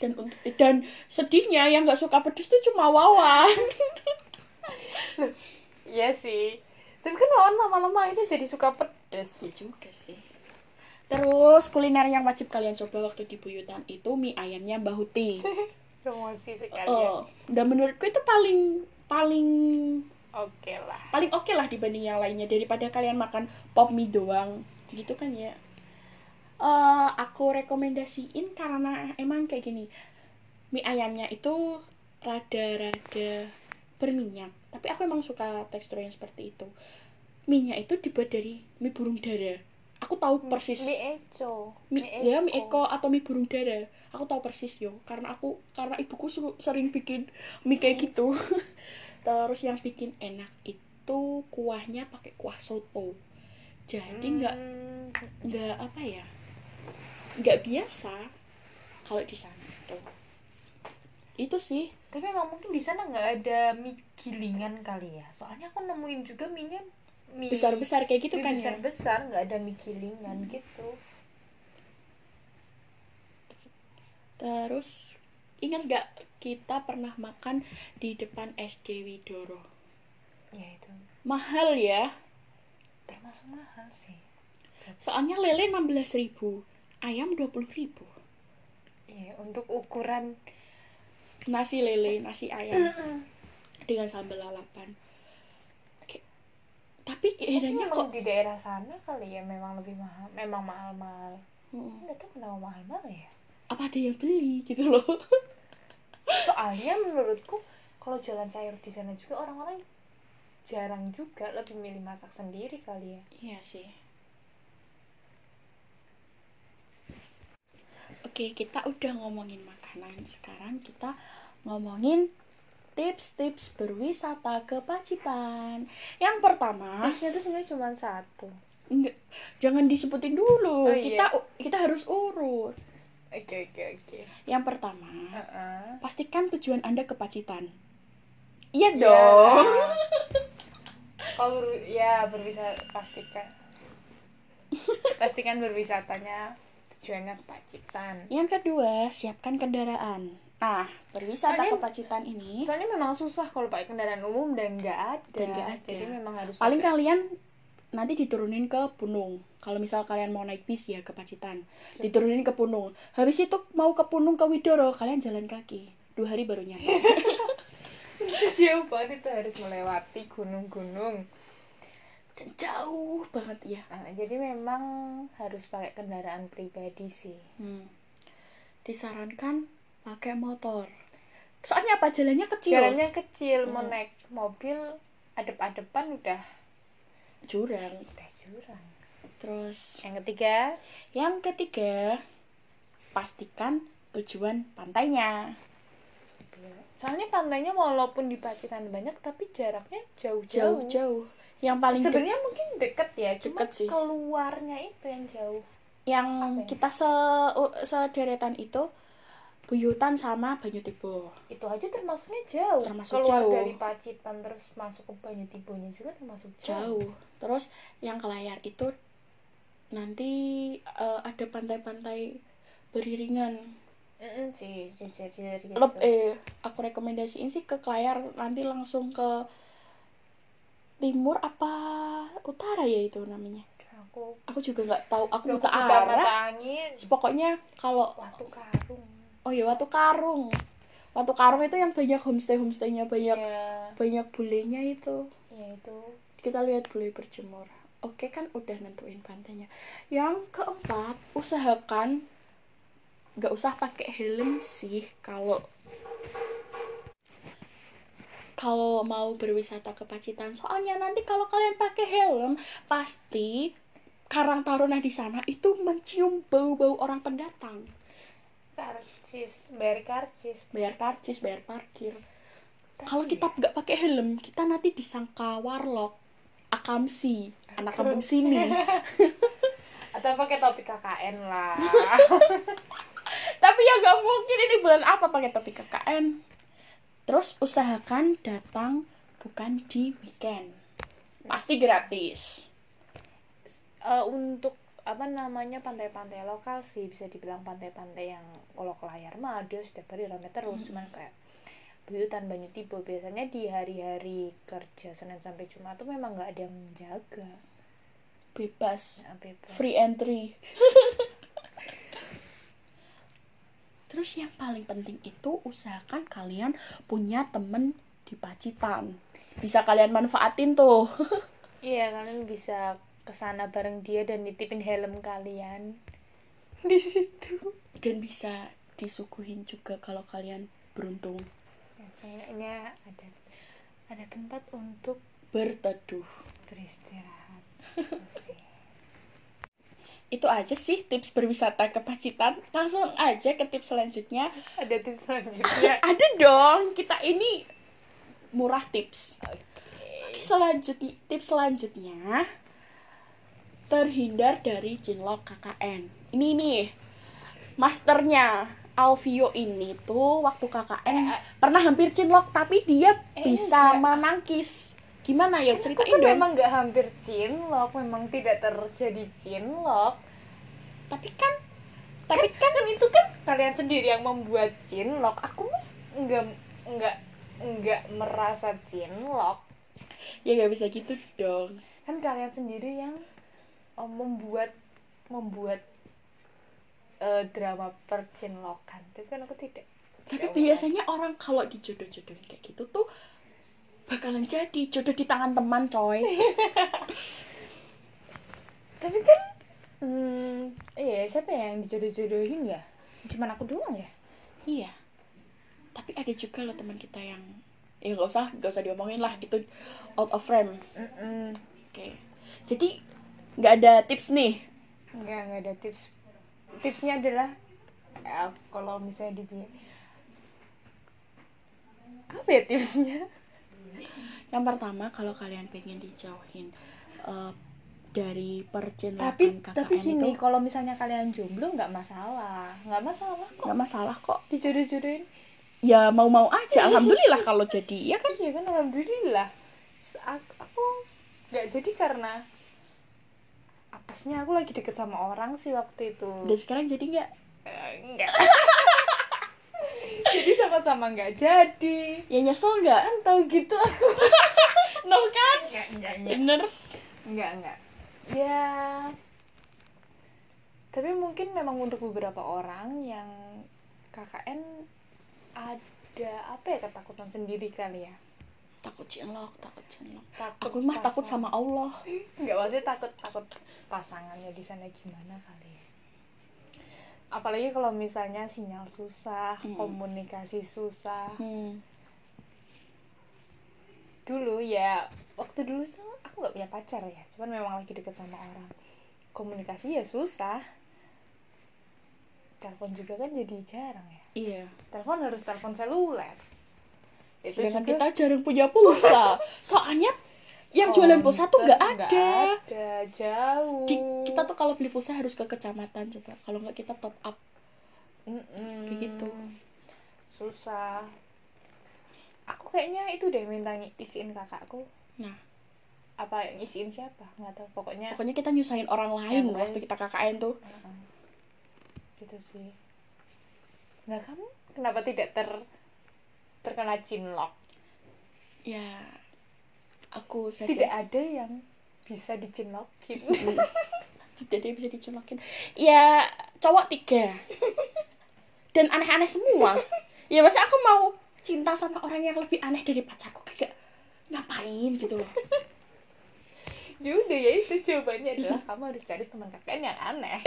dan dan sedihnya yang nggak suka pedes tuh cuma Wawan. Iya sih. Tapi kan lawan lama-lama ini jadi suka pedes. Ya juga sih. Terus kuliner yang wajib kalian coba waktu di Buyutan itu mie ayamnya Mbah Huti. Promosi sekali oh dan menurutku itu paling paling oke lah. paling oke lah dibanding yang lainnya. Daripada kalian makan pop mie doang. Gitu kan ya Eh aku rekomendasiin karena emang kayak gini. Mie ayamnya itu rada-rada berminyak tapi aku emang suka tekstur yang seperti itu. Mie nya itu dibuat dari mie burung dara. Aku tahu persis mie eco. Mie, ya mie eko atau mie burung dara. Aku tahu persis yo. Karena aku karena ibuku sering bikin mie kayak gitu. Terus yang bikin enak itu kuahnya pakai kuah soto. Jadi nggak Hmm. nggak apa ya nggak biasa kalau di sana tuh itu sih. Tapi emang mungkin di sana nggak ada mie gilingan kali ya. Soalnya aku nemuin juga mie nya mie besar besar kayak gitu mie kan besar ya? besar nggak ada mie gilingan gitu. Terus ingat gak kita pernah makan di depan SD Widoro? Ya itu. Mahal ya? Termasuk mahal sih soalnya lele 16.000 ayam 20.000 iya untuk ukuran nasi lele nasi ayam. Dengan sambal lalapan. Kayak- tapi bedanya memang kok di daerah sana kali ya memang lebih mahal memang mahal mahal Mm. nggak tahu kenapa mahal mahal ya. Apa ada yang beli gitu loh? Soalnya menurutku kalau jualan sayur di sana juga orang-orang jarang juga lebih milih masak sendiri kali ya. Iya sih oke kita udah ngomongin makanan. Sekarang kita ngomongin tips-tips berwisata ke Pacitan. Yang pertama tipsnya tuh sebenarnya cuma satu. Enggak jangan disebutin dulu. Oh, iya. kita kita harus urut. Oke oke oke. Yang pertama Heeh. pastikan tujuan anda ke Pacitan. Iya Ya. dong. Kalau ber- ya berwisata pastikan. Pastikan berwisatanya tujuannya ke Pacitan. Yang kedua siapkan kendaraan. Nah berwisata Soalnya- ke Pacitan ini? Soalnya memang susah kalau pakai kendaraan umum dan nggak ada, Dan nggak ada. jadi memang harus paling pakai- kalian nanti diturunin ke Punung. Kalau misal kalian mau naik bis ya ke Pacitan diturunin ke Punung. Habis itu mau ke Punung ke Widoro kalian jalan kaki. Dua hari baru nyampe. Itu jauh banget itu harus melewati gunung-gunung dan jauh banget ya Nah, jadi memang harus pakai kendaraan pribadi sih. Hmm. disarankan pakai motor. Soalnya apa? Jalannya kecil. Jalannya kecil mau Hmm. naik mobil adep-adepan udah jurang. Udah jurang. Terus yang ketiga? Yang ketiga pastikan tujuan pantainya. Soalnya pantainya walaupun di Pacitan banyak tapi jaraknya jauh-jauh. Jauh-jauh yang paling sebenarnya mungkin deket ya cuma Deket sih. keluarnya itu yang jauh yang Apa ya? kita se sederetan itu Buyutan sama Banyu Tibo itu aja termasuknya jauh Termasuk keluar jauh. dari Pacitan terus masuk ke Banyu Tibonya juga termasuk jauh, jauh terus yang ke layar itu nanti eh, ada pantai-pantai beriringan Mm-mm sih jadi gitu. Lep, eh aku rekomendasiin sih ke Klayar nanti langsung ke timur apa utara ya itu namanya? Aku aku juga nggak tahu. Aku buta mata arah. angin. Pokoknya kalau Watu Karung. Oh ya Watu Karung. Watu Karung itu yang banyak homestay homestaynya banyak ya banyak bulenya itu. Ya itu. Kita lihat bule berjemur. Oke kan udah nentuin pantainya. Yang keempat usahakan nggak usah pakai helm sih kalau kalau mau berwisata ke Pacitan soalnya nanti kalau kalian pakai helm pasti Karang Taruna di sana itu mencium bau-bau orang pendatang. Karcis bayar karcis. Bayar karcis bayar parkir. Kalau kita nggak pakai helm kita nanti disangka warlock akamsi anak kampung sini. Atau pakai topi KKN lah. Tapi ya nggak mungkin ini bulan apa pakai topi KKN terus usahakan datang bukan di weekend. Pasti gratis. Eh, untuk apa namanya pantai-pantai lokal sih bisa dibilang pantai-pantai yang kalau ke layar mah dia setiap hari rame terus. Cuman kayak Buyutan Banyu Tibo biasanya di hari-hari kerja Senin sampai Jumat tuh memang nggak ada yang menjaga. Bebas. Nah, bebas. free entry terus yang paling penting itu usahakan kalian punya temen di Pacitan. Bisa kalian manfaatin tuh. Iya kalian bisa ke sana bareng dia dan nitipin helm kalian. Di situ. dan bisa disuguhin juga kalau kalian beruntung. Biasanya ada ada tempat untuk berteduh. beristirahat. Itu aja sih tips berwisata ke Pacitan langsung aja ke tips selanjutnya. Ada tips selanjutnya. ada dong. Kita ini murah tips. Oke, selanjutnya tips selanjutnya terhindar dari cinlok KKN ini nih masternya Alvio ini tuh waktu KKN Eh, pernah hampir cinlok tapi dia Eh, bisa enggak. menangkis gimana ya Kan aku ceritain kan dong. memang nggak hampir cinlok, memang tidak terjadi cinlok. tapi kan tapi kan, kan itu kan kalian sendiri yang membuat cinlok aku mah nggak nggak nggak merasa cinlok ya nggak bisa gitu dong. Kan kalian sendiri yang uh, membuat membuat uh, drama percinlokan tapi kan aku tidak tapi biasanya orang kalau dijodoh-jodohin kayak gitu tuh bakalan jadi jodoh di tangan teman coy. Tapi kan hmm, iya siapa ya yang dijodoh-jodohin ya? Cuman aku doang ya? Iya. Tapi ada juga loh teman kita yang ya nggak usah nggak usah diomongin lah itu out of frame. Mm -mm. oke. Okay. jadi nggak ada tips nih? Nggak nggak ada tips. Tipsnya adalah ya, kalau misalnya di apa ya tipsnya yang pertama kalau kalian pengen dijauhin uh, dari percintaan tapi KKN tapi gini itu kalau misalnya kalian jomblo nggak masalah. Nggak masalah kok. Nggak masalah kok. Dijodoh-jodohin. Ya mau-mau aja. Alhamdulillah kalau jadi ya kan? Iya kan? Alhamdulillah. Aku nggak jadi karena apesnya aku lagi deket sama orang sih waktu itu. Dan sekarang jadi nggak? Uh, enggak jadi sama-sama nggak jadi. Ya nyesel nggak? Kan tahu gitu no kan? Enggak enggak bener. Enggak enggak ya. Tapi mungkin memang untuk beberapa orang yang KKN ada apa ya ketakutan sendiri kali ya? Takut cinlok takut cinlok takut aku mah takut sama Allah. Nggak maksudnya takut takut pasangannya di sana gimana kali apalagi kalau misalnya sinyal susah Hmm. komunikasi susah. Hmm. dulu ya waktu dulu tuh aku nggak punya pacar ya cuman memang lagi deket sama orang. Komunikasi ya susah. Telepon juga kan jadi jarang ya. Iya. Telepon harus telepon seluler. Itu sedangkan juga kita jarang punya pulsa. Soalnya yang jualan pulsa tuh nggak counter ada. nggak ada jauh. Di, kita tuh kalau beli pulsa harus ke kecamatan coba. Kalau nggak kita top up. Mm-mm. Kayak gitu. susah. Aku kayaknya itu deh minta isiin kakakku. Nah. Apa ngisiin siapa? Nggak tahu. Pokoknya pokoknya kita nyusahin orang lain Yang waktu kita KKN tuh. Gitu sih. Nah kamu kenapa tidak ter terkena cinlok ya aku sadar. tidak ada yang bisa dicinlokin tidak dia bisa dicelokin ya cowok tiga. Dan aneh-aneh semua. Ya masa aku mau cinta sama orang yang lebih aneh dari pacarku. Kayak ngapain gitu loh? Ya udah ya itu jawabannya adalah kamu harus cari teman kakak yang aneh.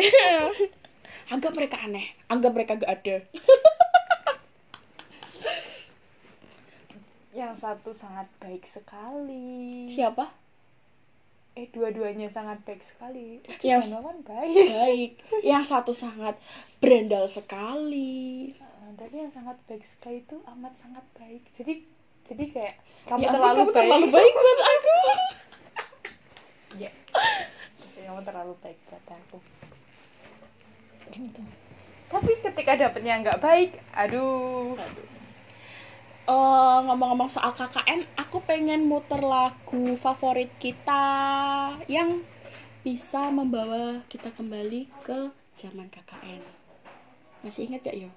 Anggap mereka aneh. Anggap mereka gak ada yang satu sangat baik sekali. Siapa? Eh dua-duanya sangat baik sekali. Yang- yang kan baik. baik. Yang satu sangat berandal sekali. Nah, tapi yang sangat baik sekali itu amat sangat baik. Jadi jadi kayak kamu ya terlalu kamu baik. terlalu baik buat aku. Ya kamu terlalu baik buat aku. Gitu. Tapi ketika dapetnya nggak baik aduh Eh, ngomong-ngomong soal KKN, aku pengen muter lagu favorit kita yang bisa membawa kita kembali ke zaman KKN. Masih ingat gak yo?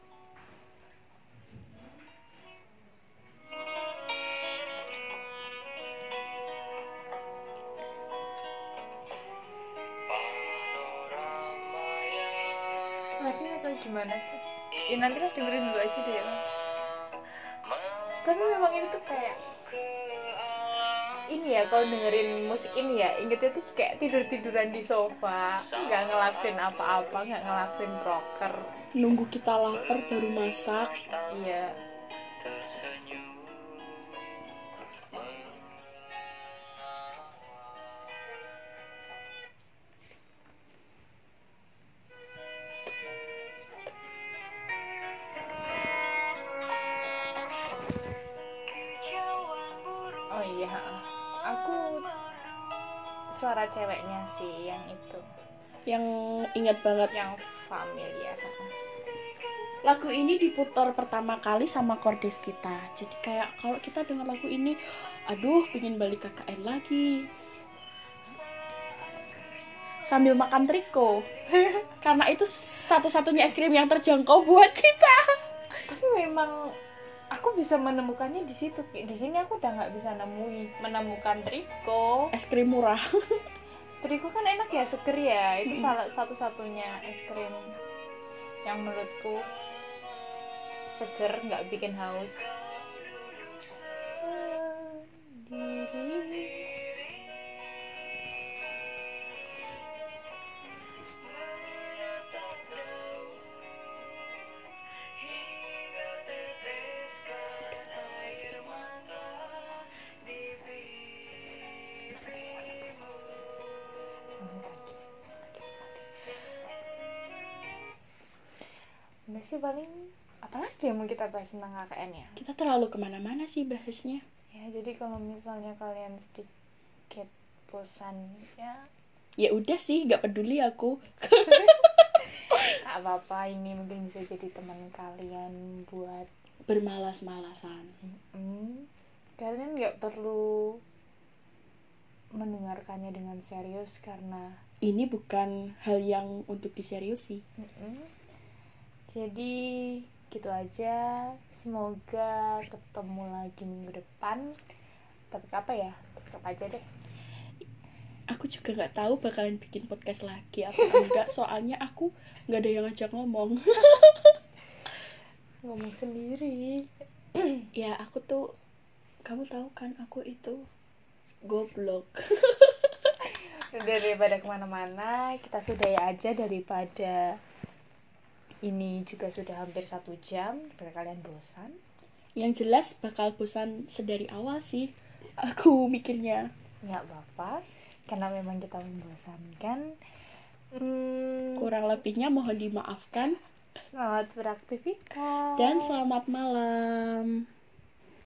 live-nya atau gimana sih ya nanti lah dengerin dulu aja deh ya tapi memang ini tuh kayak ini ya kalau dengerin musik ini ya ingetnya tuh kayak tidur tiduran di sofa nggak ngelakuin apa-apa nggak ngelakuin rocker Nunggu kita lapar baru masak. iya Yang ingat banget. yang familiar Lagu ini diputar pertama kali sama kordes kita. Jadi kayak kalau kita dengar lagu ini, aduh, pengen balik KKN lagi. sambil makan triko karena itu satu-satunya es krim yang terjangkau buat kita tapi memang aku bisa menemukannya di situ di sini aku udah nggak bisa nemui menemukan triko es krim murah triko kan enak ya seger ya. Itu salah satu-satunya es krim yang menurutku seger nggak bikin haus sih paling apalagi yang mau kita bahas tentang KKN ya? Kita terlalu ke mana-mana sih bahasnya. Ya jadi kalau misalnya kalian sedikit bosan ya. Ya udah sih nggak peduli aku. Tak apa-apa ini mungkin bisa jadi teman kalian buat bermalas-malasan. Mm, kalian nggak perlu mendengarkannya dengan serius karena ini bukan hal yang untuk diseriusi. Mm-mm. Jadi gitu aja. Semoga ketemu lagi minggu depan. Tapi apa ya? Tetap aja deh. Aku juga nggak tahu bakalan bikin podcast lagi apa enggak. Soalnya aku nggak ada yang ngajak ngomong. Ngomong sendiri. Ya aku tuh kamu tahu kan aku itu goblok. Daripada ke mana-mana. Kita sudahi aja daripada ini juga sudah hampir satu jam daripada kalian bosan. Yang jelas bakal bosan sedari awal sih aku mikirnya. Nggak apa-apa karena memang kita membosankan. Hmm, kurang lebihnya mohon dimaafkan. Selamat beraktivitas. Dan selamat malam